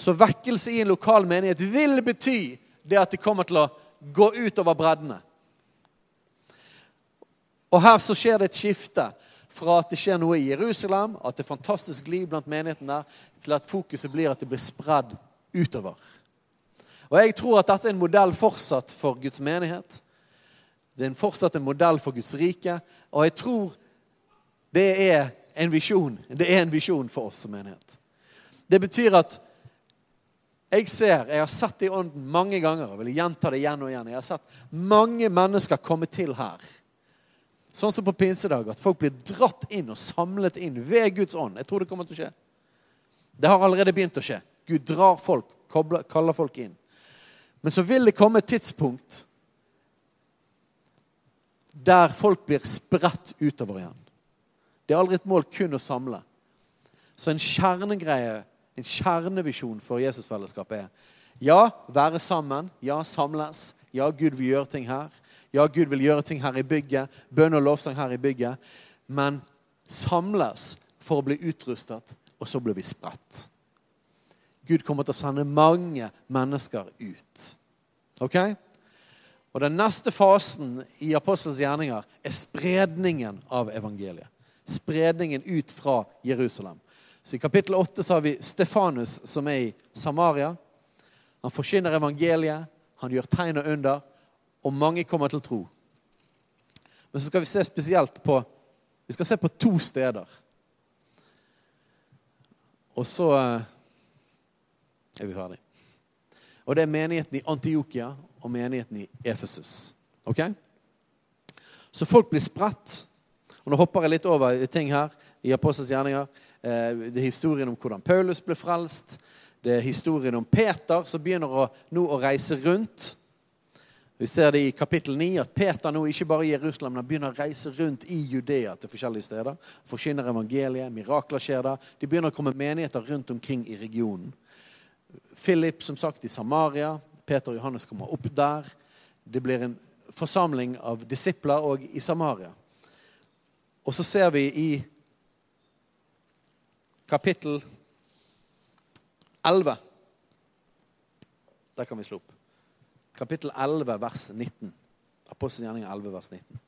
Så vekkelse i en lokal menighet vil bety det at det kommer til å gå utover breddene. Og her så skjer det et skifte fra at det skjer noe i Jerusalem, at det er fantastisk liv blant menigheten der, til at fokuset blir at det blir spredd utover. Og Jeg tror at dette er en modell fortsatt for Guds menighet. Det er fortsatt en modell for Guds rike. Og jeg tror det er en visjon. Det er en visjon for oss som menighet. Det betyr at jeg ser, jeg har sett det i ånden mange ganger. og vil gjenta det igjen og igjen. Jeg har sett mange mennesker komme til her. Sånn som på pinsedag, at folk blir dratt inn og samlet inn ved Guds ånd. Jeg tror det kommer til å skje. Det har allerede begynt å skje. Gud drar folk, kaller folk inn. Men så vil det komme et tidspunkt der folk blir spredt utover igjen. Det er aldri et mål kun å samle. Så en kjernegreie, en kjernevisjon for Jesusfellesskapet er Ja, være sammen. Ja, samles. Ja, Gud vil gjøre ting her. Ja, Gud vil gjøre ting her i bygget. Bønn og lovsang her i bygget. Men samles for å bli utrustet, og så blir vi spredt. Gud kommer til å sende mange mennesker ut. Ok? Og Den neste fasen i apostelens gjerninger er spredningen av evangeliet. Spredningen ut fra Jerusalem. Så I kapittel 8 så har vi Stefanus, som er i Samaria. Han forkynner evangeliet, han gjør tegn og under, og mange kommer til tro. Men så skal vi se spesielt på Vi skal se på to steder. Og så eh, er vi ferdig. Og det er menigheten i Antiokia og menigheten i Efesus. Ok? Så folk blir spredt. Og Nå hopper jeg litt over ting her i Apostels gjerninger. Eh, det er historien om hvordan Paulus ble frelst. Det er historien om Peter, som begynner å, nå å reise rundt. Vi ser det i kapittel 9 at Peter nå ikke bare i Jerusalem, men begynner å reise rundt i Judea til forskjellige steder. Forkynner evangeliet, mirakler skjer der. De begynner å komme menigheter rundt omkring i regionen. Philip, som sagt, i Samaria. Peter og Johannes kommer opp der. Det blir en forsamling av disipler òg i Samaria. Og så ser vi i kapittel 11 Der kan vi slå opp. Kapittel 11, vers 19. Apostelgjerningen 11, vers 19.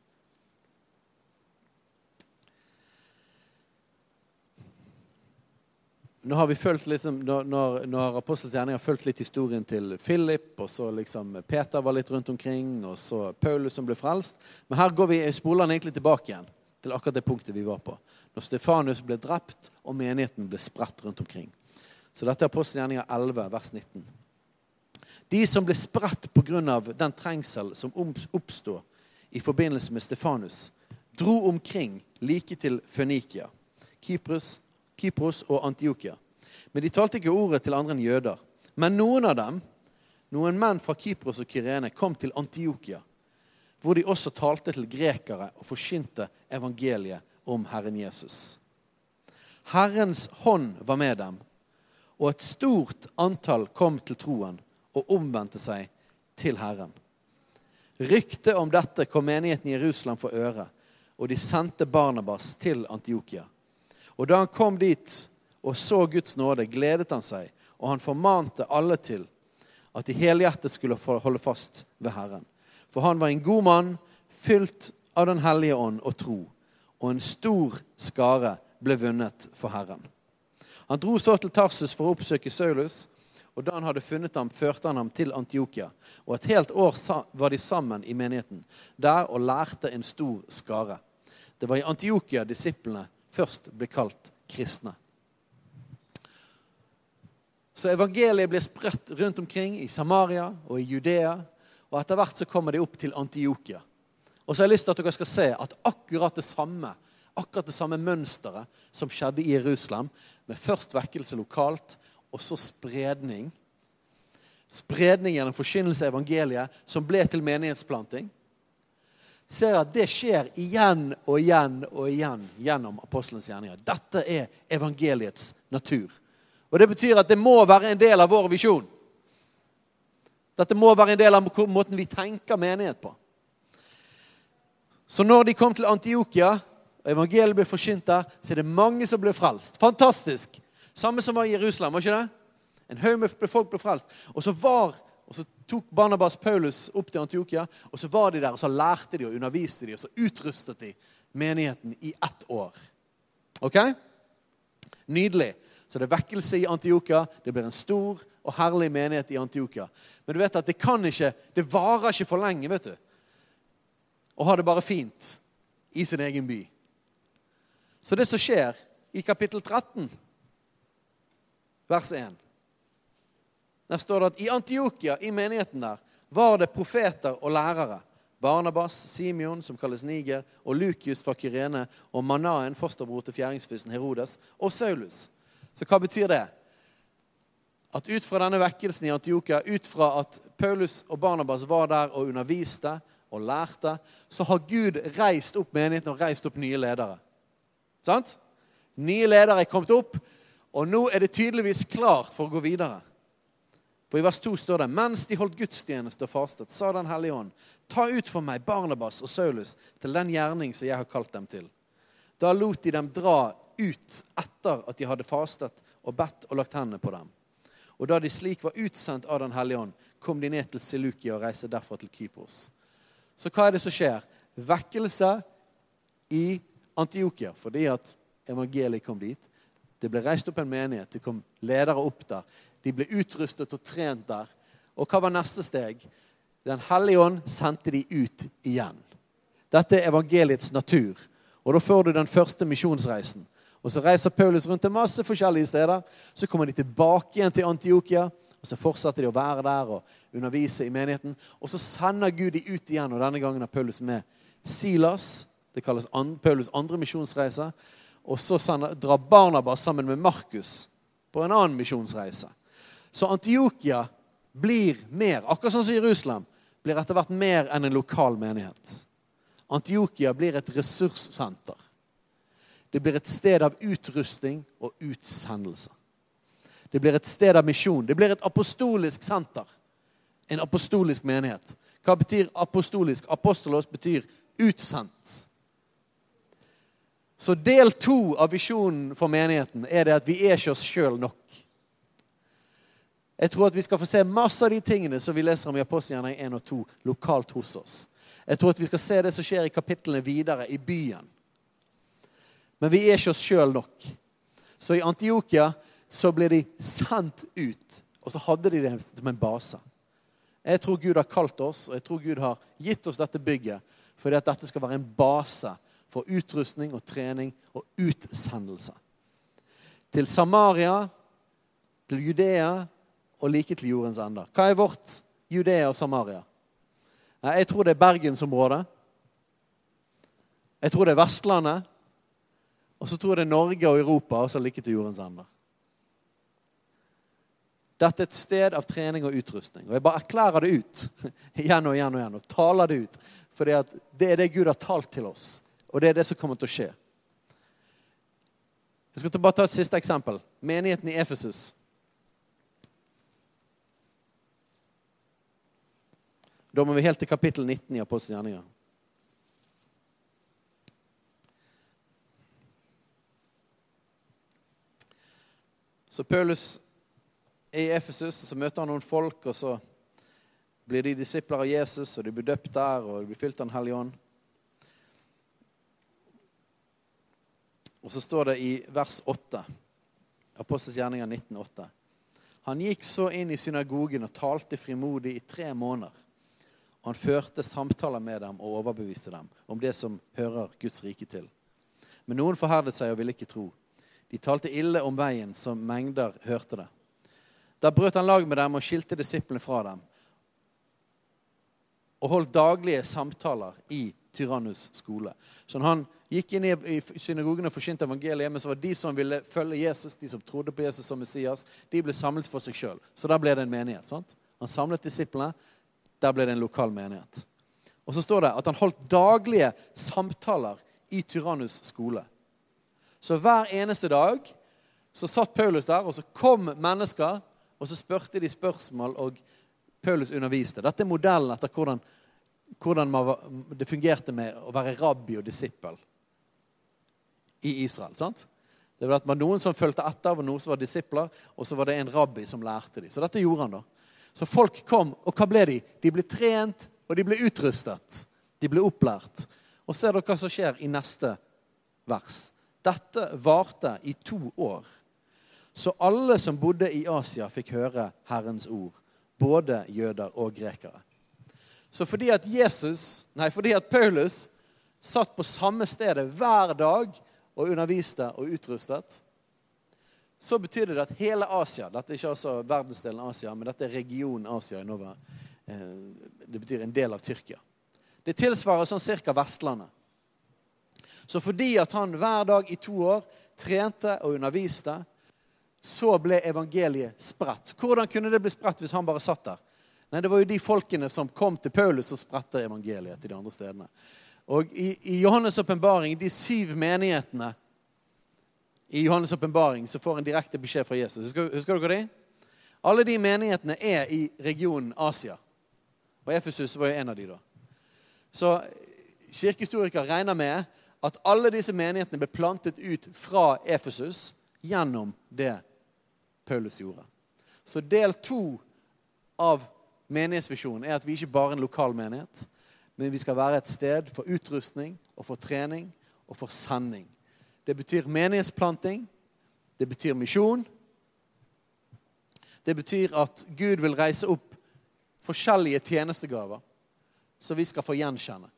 Nå har vi følt liksom, når, når Apostels gjerning har fulgt litt historien til Philip, og så liksom Peter var litt rundt omkring, og så Paulus som ble frelst. Men her går vi, spoler han egentlig tilbake igjen til akkurat det punktet vi var på. Når Stefanus ble drept, og menigheten ble spredt rundt omkring. Så dette er apostelgjerninga 11, vers 19. De som ble spredt pga. den trengsel som oppstod i forbindelse med Stefanus, dro omkring like til Fønikia, Kypros, Kypros og Antiokia. Men de talte ikke ordet til andre enn jøder. Men noen av dem, noen menn fra Kypros og Kyrene, kom til Antiokia, hvor de også talte til grekere og forsynte evangeliet om Herren Jesus. Herrens hånd var med dem, og et stort antall kom til troen og omvendte seg til Herren. Ryktet om dette kom menigheten i Jerusalem for øre, og de sendte Barnabas til Antiokia. Og da han kom dit og så Guds nåde, gledet han seg, og han formante alle til at de helhjertet skulle holde fast ved Herren. For han var en god mann, fylt av Den hellige ånd og tro, og en stor skare ble vunnet for Herren. Han dro så til Tarsus for å oppsøke Saulus, og da han hadde funnet ham, førte han ham til Antiokia. Og et helt år var de sammen i menigheten der og lærte en stor skare. Det var i Antiokia disiplene først ble kalt kristne. Så evangeliet ble spredt rundt omkring i Samaria og i Judea. Og etter hvert så kommer de opp til Antiokia. Og så har jeg lyst til at dere skal se at akkurat det samme akkurat det samme mønsteret som skjedde i Jerusalem, med først vekkelse lokalt og så spredning. Spredning gjennom forkynnelse av evangeliet, som ble til menighetsplanting. Ser at det skjer igjen og igjen og igjen gjennom apostelens gjerninger. Dette er evangeliets natur. Og Det betyr at det må være en del av vår visjon. Dette må være en del av måten vi tenker menighet på. Så når de kom til Antiokia, og evangeliet ble forkynt der, så er det mange som ble frelst. Fantastisk! Samme som var i Jerusalem, var ikke det? En haug med folk ble frelst. Og så, var, og så tok Barnabas Paulus opp til Antiokia, og så var de der, og så lærte de og underviste de, og så utrustet de menigheten i ett år. Ok? Nydelig. Så det er vekkelse i Antiokia. Det blir en stor og herlig menighet i Antiokia. Men du vet at det kan ikke, det varer ikke for lenge vet du, å ha det bare fint i sin egen by. Så det som skjer i kapittel 13 vers 1. Der står det at i Antiokia, i menigheten der, var det profeter og lærere. Barnabas, Simeon, som kalles Niger, og Lukius fra Kyrene, og Manaen, fosterbror til fjæringsfyrsten Herodes, og Saulus. Så hva betyr det? At ut fra denne vekkelsen i Antiokia, ut fra at Paulus og Barnabas var der og underviste og lærte, så har Gud reist opp menigheten og reist opp nye ledere. Sant? Nye ledere er kommet opp, og nå er det tydeligvis klart for å gå videre. For i vers 2 står det mens de holdt gudstjeneste og fastet, sa Den hellige ånd, ta ut for meg Barnabas og Saulus til den gjerning som jeg har kalt dem til. Da lot de dem dra ut etter at de hadde fastet og bedt og lagt hendene på dem. Og da de slik var utsendt av Den hellige ånd, kom de ned til Silukia og reiste derfra til Kypros. Så hva er det som skjer? Vekkelse i Antiokia fordi at evangeliet kom dit. Det ble reist opp en menighet, det kom ledere opp der. De ble utrustet og trent der. Og hva var neste steg? Den hellige ånd sendte de ut igjen. Dette er evangeliets natur. Og da får du den første misjonsreisen. Og Så reiser Paulus rundt til masse forskjellige steder. Så kommer de tilbake igjen til Antiokia. og Så fortsetter de å være der og undervise i menigheten. Og så sender Gud de ut igjen, og denne gangen har Paulus med Silas. Det kalles Paulus' andre misjonsreise. Og så drar Barnabas sammen med Markus på en annen misjonsreise. Så Antiokia blir mer, akkurat sånn som Jerusalem, blir etter hvert mer enn en lokal menighet. Antiokia blir et ressurssenter. Det blir et sted av utrustning og utsendelse. Det blir et sted av misjon. Det blir et apostolisk senter. En apostolisk menighet. Hva betyr apostolisk? Apostolos betyr utsendt. Så del to av visjonen for menigheten er det at vi er ikke oss sjøl nok. Jeg tror at vi skal få se masse av de tingene som vi leser om i Apostelgjerningen 1 og 2 lokalt hos oss. Jeg tror at vi skal se det som skjer i kapitlene videre i byen. Men vi er ikke oss sjøl nok. Så i Antiokia så ble de sendt ut, og så hadde de det som en base. Jeg tror Gud har kalt oss, og jeg tror Gud har gitt oss dette bygget fordi at dette skal være en base for utrustning og trening og utsendelse. Til Samaria, til Judea og like til jordens ender. Hva er vårt Judea og Samaria? Jeg tror det er bergensområdet. Jeg tror det er Vestlandet. Og så tror jeg det er Norge og Europa, og så like til jordens ender. Dette er et sted av trening og utrustning. Og jeg bare erklærer det ut igjen og igjen og igjen. Og taler det ut. For det er det Gud har talt til oss. Og det er det som kommer til å skje. Jeg skal bare ta et siste eksempel. Menigheten i Efesus. Da må vi helt til kapittel 19 i Apostelens gjerninger. Så Paulus er i Efesus, så møter han noen folk, og så blir de disipler av Jesus, og de blir døpt der, og de blir fylt av Den hellige ånd. Og så står det i vers 8, Apostels gjerninger 19,8. Han gikk så inn i synagogen og talte frimodig i tre måneder. Og han førte samtaler med dem og overbeviste dem om det som hører Guds rike til. Men noen forherdet seg og ville ikke tro. De talte ille om veien, som mengder hørte det. Da brøt han lag med dem og skilte disiplene fra dem. Og holdt daglige samtaler i Tyrannus skole. Så han gikk inn i synagogen og forkynte evangeliet, men så var de som ville følge Jesus, de som trodde på Jesus som Messias, de ble samlet for seg sjøl. Så da ble det en menighet. sant? Han samlet disiplene. Der ble det en lokal menighet. Og så står det at han holdt daglige samtaler i Tyrannus skole. Så hver eneste dag så satt Paulus der, og så kom mennesker, og så spurte de spørsmål, og Paulus underviste. Dette er modellen etter hvordan, hvordan det fungerte med å være rabbi og disippel i Israel. sant? Det var noen som fulgte etter, og noen som var disipler, og så var det en rabbi som lærte dem. Så dette gjorde han da. Så folk kom, og hva ble de? De ble trent, og de ble utrustet. De ble opplært. Og ser dere hva som skjer i neste vers. Dette varte i to år. Så alle som bodde i Asia, fikk høre Herrens ord. Både jøder og grekere. Så fordi at Jesus, nei, fordi at Paulus satt på samme stedet hver dag og underviste og utrustet, så betyr det at hele Asia Dette er ikke altså verdensdelen Asia, men dette er regionen Asia innover. Eh, det betyr en del av Tyrkia. Det tilsvarer sånn cirka Vestlandet. Så fordi at han hver dag i to år trente og underviste, så ble evangeliet spredt. Hvordan kunne det bli spredt hvis han bare satt der? Nei, Det var jo de folkene som kom til Paulus og spredte evangeliet til de andre stedene. Og i, i Johannes' åpenbaring, de syv menighetene i Johannes' åpenbaring, får en direkte beskjed fra Jesus. Husker, husker dere det? Alle de menighetene er i regionen Asia. Og Efesus var jo en av de da. Så kirkehistorikere regner med at alle disse menighetene ble plantet ut fra Efesus gjennom det Paulus gjorde. Så del to av menighetsvisjonen er at vi ikke bare er en lokal menighet, men vi skal være et sted for utrustning og for trening og for sending. Det betyr menighetsplanting. Det betyr misjon. Det betyr at Gud vil reise opp forskjellige tjenestegaver som vi skal få gjenkjenne.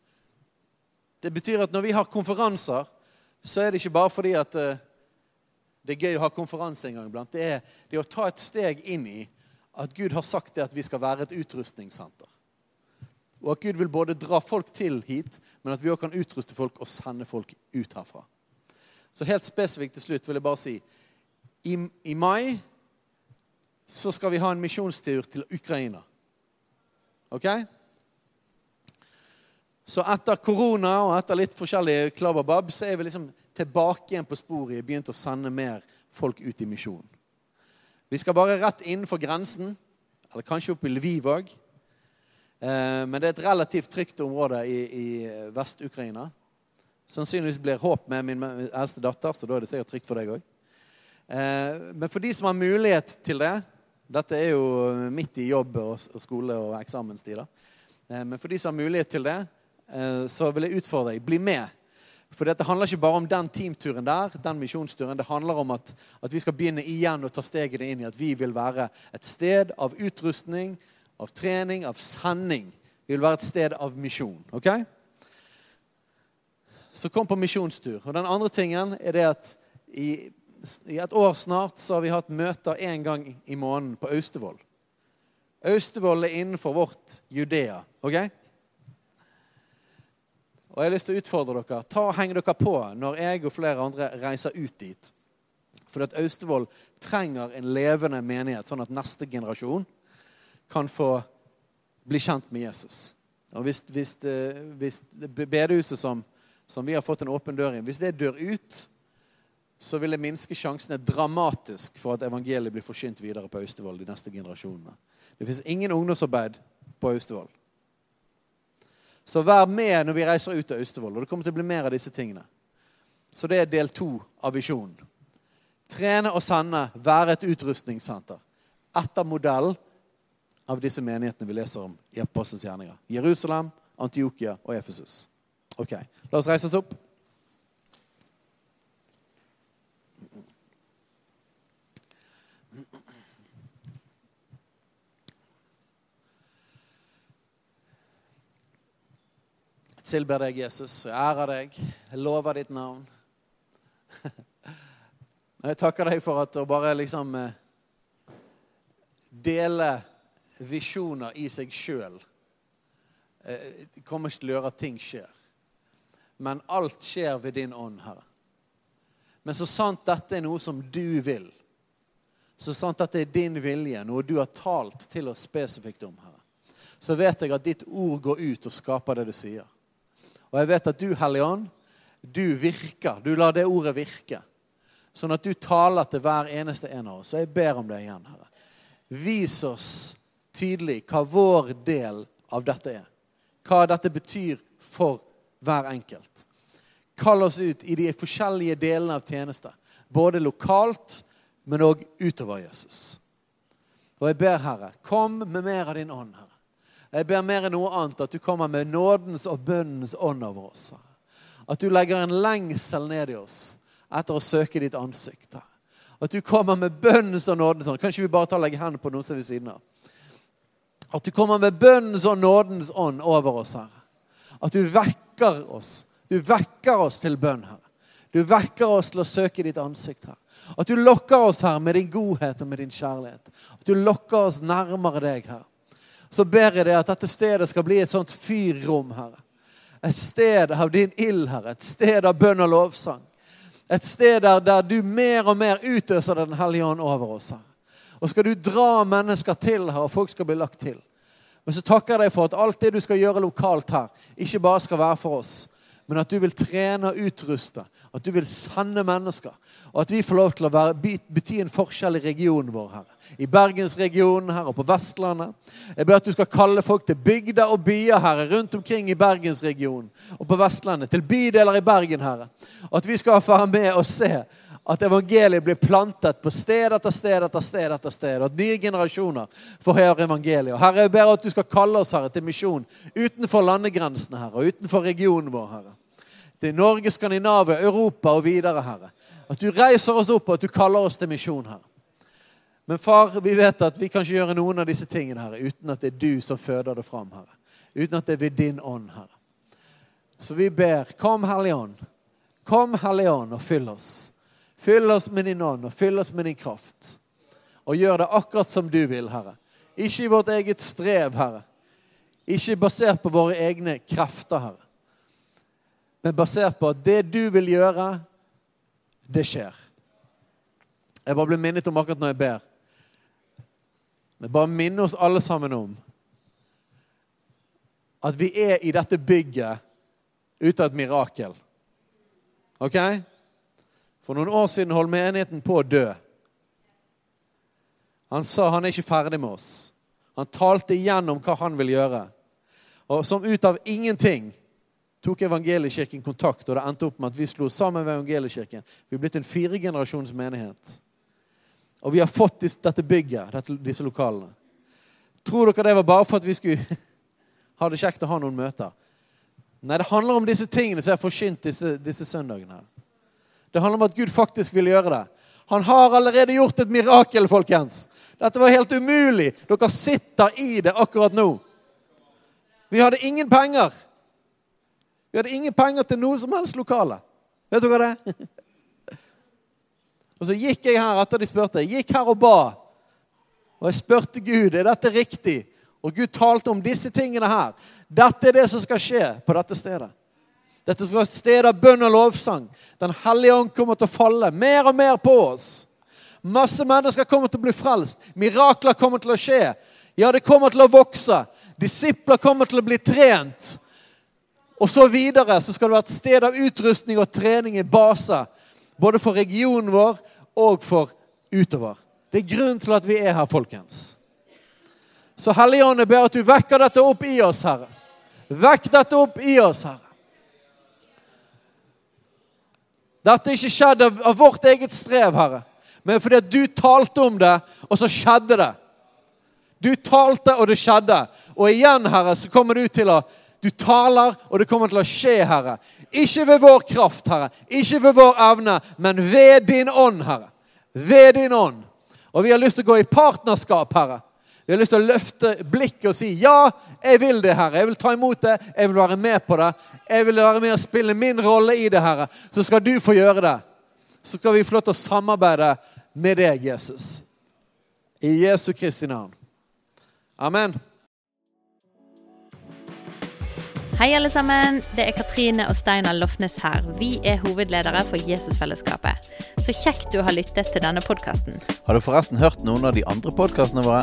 Det betyr at når vi har konferanser, så er det ikke bare fordi at eh, det er gøy å ha konferanse en gang iblant. Det er det å ta et steg inn i at Gud har sagt det at vi skal være et utrustningssenter. Og at Gud vil både dra folk til hit, men at vi òg kan utruste folk og sende folk ut herfra. Så helt spesifikt til slutt vil jeg bare si i, i mai så skal vi ha en misjonstur til Ukraina. OK? Så etter korona og etter litt forskjellig klabbabab, så er vi liksom tilbake igjen på sporet og begynt å sende mer folk ut i misjon. Vi skal bare rett innenfor grensen, eller kanskje opp i Lviv òg. Eh, men det er et relativt trygt område i, i Vest-Ukraina. Sannsynligvis blir håp med min eldste datter, så da er det sikkert trygt for deg òg. Eh, men for de som har mulighet til det Dette er jo midt i jobb og skole og eksamenstider. Eh, men for de som har mulighet til det, Eh, så vil jeg utfordre deg. Bli med. For dette handler ikke bare om den teamturen der, den misjonsturen. Det handler om at, at, vi skal begynne igjen å ta stegene inn i at vi vil være et sted av utrustning, av trening, av sending. Vi vil være et sted av misjon. ok? Så kom på misjonstur. Og den andre tingen er det at i, i et år snart så har vi hatt møter én gang i måneden på Austevoll. Austevoll er innenfor vårt Judea. ok? Og jeg har lyst til å utfordre dere. Ta og Heng dere på når jeg og flere andre reiser ut dit. For at Austevoll trenger en levende menighet, sånn at neste generasjon kan få bli kjent med Jesus. Og Hvis, hvis, hvis bedehuset som, som, vi har fått en åpen dør i, hvis det dør ut, så vil det minske sjansene dramatisk for at evangeliet blir forsynt videre på Austevoll de neste generasjonene. Det fins ingen ungdomsarbeid på Austevoll. Så vær med når vi reiser ut av Austevoll. Og det kommer til å bli mer av disse tingene. Så det er del to av visjonen. Trene og sende, være et utrustningssenter. Etter modell av disse menighetene vi leser om i Apostelens gjerninger. Jerusalem, Antiokia og Efesus. Ok, La oss reise oss opp. tilber deg, Jesus. Jeg ærer deg. Jeg lover ditt navn. Jeg takker deg for at å bare liksom eh, dele visjoner i seg sjøl eh, kommer ikke til å gjøre at ting skjer. Men alt skjer ved din ånd, Herre. Men så sant dette er noe som du vil, så sant dette er din vilje, noe du har talt til oss spesifikt om, Herre, så vet jeg at ditt ord går ut og skaper det du sier. Og jeg vet at du, Hellige Ånd, du virker. Du lar det ordet virke. Sånn at du taler til hver eneste en av oss. Og jeg ber om det igjen, Herre. Vis oss tydelig hva vår del av dette er. Hva dette betyr for hver enkelt. Kall oss ut i de forskjellige delene av tjenester. Både lokalt, men òg utover Jesus. Og jeg ber, Herre, kom med mer av din ånd, Herre. Jeg ber mer enn noe annet at du kommer med nådens og bønnens ånd over oss. At du legger en lengsel ned i oss etter å søke ditt ansikt. At du kommer med bønnens og nådens ånd. Kan vi bare ta og legge hendene på noen som er ved siden av? At du kommer med bønnens og nådens ånd over oss, Herre. At du vekker oss. Du vekker oss til bønn, Herre. Du vekker oss til å søke ditt ansikt, Herre. At du lokker oss, her med din godhet og med din kjærlighet. At du lokker oss nærmere deg, Herre så ber jeg deg at dette stedet skal bli et sånt fyrrom, Herre. Et sted av din ild, Herre. Et sted av bønn og lovsang. Et sted der, du mer og mer utøser Den hellige ånd over oss. Herre. Og skal du dra mennesker til her, og folk skal bli lagt til. Men så takker jeg deg for at alt det du skal gjøre lokalt her, ikke bare skal være for oss, men at du vil trene og utruste. At du vil sende mennesker. Og at vi får lov til å være, bety en forskjell i regionen vår, Herre. I bergensregionen her og på Vestlandet. Jeg ber at du skal kalle folk til bygder og byer, Herre, rundt omkring i bergensregionen og på Vestlandet. Til bydeler i Bergen, Herre. Og at vi skal være med og se at evangeliet blir plantet på sted etter sted etter sted. etter sted, At nye generasjoner får høre evangeliet. Herre, jeg ber at du skal kalle oss herre, til misjon utenfor landegrensene herre, og utenfor regionen vår. herre. Til Norge, Skandinavia, Europa og videre, Herre. At du reiser oss opp, og at du kaller oss til misjon, Herre. Men far, vi vet at vi kan ikke gjøre noen av disse tingene herre, uten at det er du som føder det fram. Herre. Uten at det er ved din ånd, Herre. Så vi ber, kom Hellige Ånd. Kom Hellige Ånd og fyll oss. Fyll oss med din ånd og fyll oss med din kraft. Og gjør det akkurat som du vil, Herre. Ikke i vårt eget strev, Herre. Ikke basert på våre egne krefter, Herre. Men basert på at det du vil gjøre, det skjer. Jeg bare blir minnet om akkurat når jeg ber. Men bare minne oss alle sammen om at vi er i dette bygget ut av et mirakel. OK? For noen år siden holdt menigheten på å dø. Han sa han er ikke ferdig med oss. Han talte igjennom hva han vil gjøre. Og som ut av ingenting tok Evangeliekirken kontakt, og det endte opp med at vi slo sammen med Evangeliekirken. Vi er blitt en firegenerasjons menighet. Og vi har fått dette bygget, disse lokalene. Tror dere det var bare for at vi skulle ha det kjekt å ha noen møter? Nei, det handler om disse tingene som jeg har forkynt disse, disse søndagene. her. Det handler om at Gud faktisk vil gjøre det. Han har allerede gjort et mirakel, folkens. Dette var helt umulig. Dere sitter i det akkurat nå. Vi hadde ingen penger. Vi hadde ingen penger til noe som helst lokale. Vet dere det? Og så gikk jeg her etter de spurte. Jeg gikk her og ba. Og jeg spurte Gud er dette riktig. Og Gud talte om disse tingene her. Dette er det som skal skje på dette stedet. Dette skal være et sted av bønn og lovsang. Den hellige ånd kommer til å falle mer og mer på oss. Masse mennesker kommer til å bli frelst. Mirakler kommer til å skje. Ja, det kommer til å vokse. Disipler kommer til å bli trent. Og så videre så skal det være et sted av utrustning og trening i base. Både for regionen vår og for utover. Det er grunnen til at vi er her, folkens. Så Hellige Ånd, jeg ber at du vekker dette opp i oss, Herre. Vekk dette opp i oss, Herre. Dette er ikke skjedd av, av vårt eget strev, Herre, men fordi at du talte om det, og så skjedde det. Du talte, og det skjedde. Og igjen, Herre, så kommer du til å Du taler, og det kommer til å skje, Herre. Ikke ved vår kraft, Herre. Ikke ved vår evne, men ved din ånd, Herre. Ved din ånd. Og vi har lyst til å gå i partnerskap, Herre. Vi har lyst til å løfte blikket og si ja, jeg vil det, Herre. Jeg vil ta imot det. Jeg vil være med på det. Jeg vil være med og spille min rolle i det, Herre. Så skal du få gjøre det. Så skal vi få lov til å samarbeide med deg, Jesus. I Jesu Kristi navn. Amen. Hei, alle sammen. Det er Katrine og Steinar Lofnes her. Vi er hovedledere for Jesusfellesskapet. Så kjekt du har lyttet til denne podkasten. Har du forresten hørt noen av de andre podkastene våre?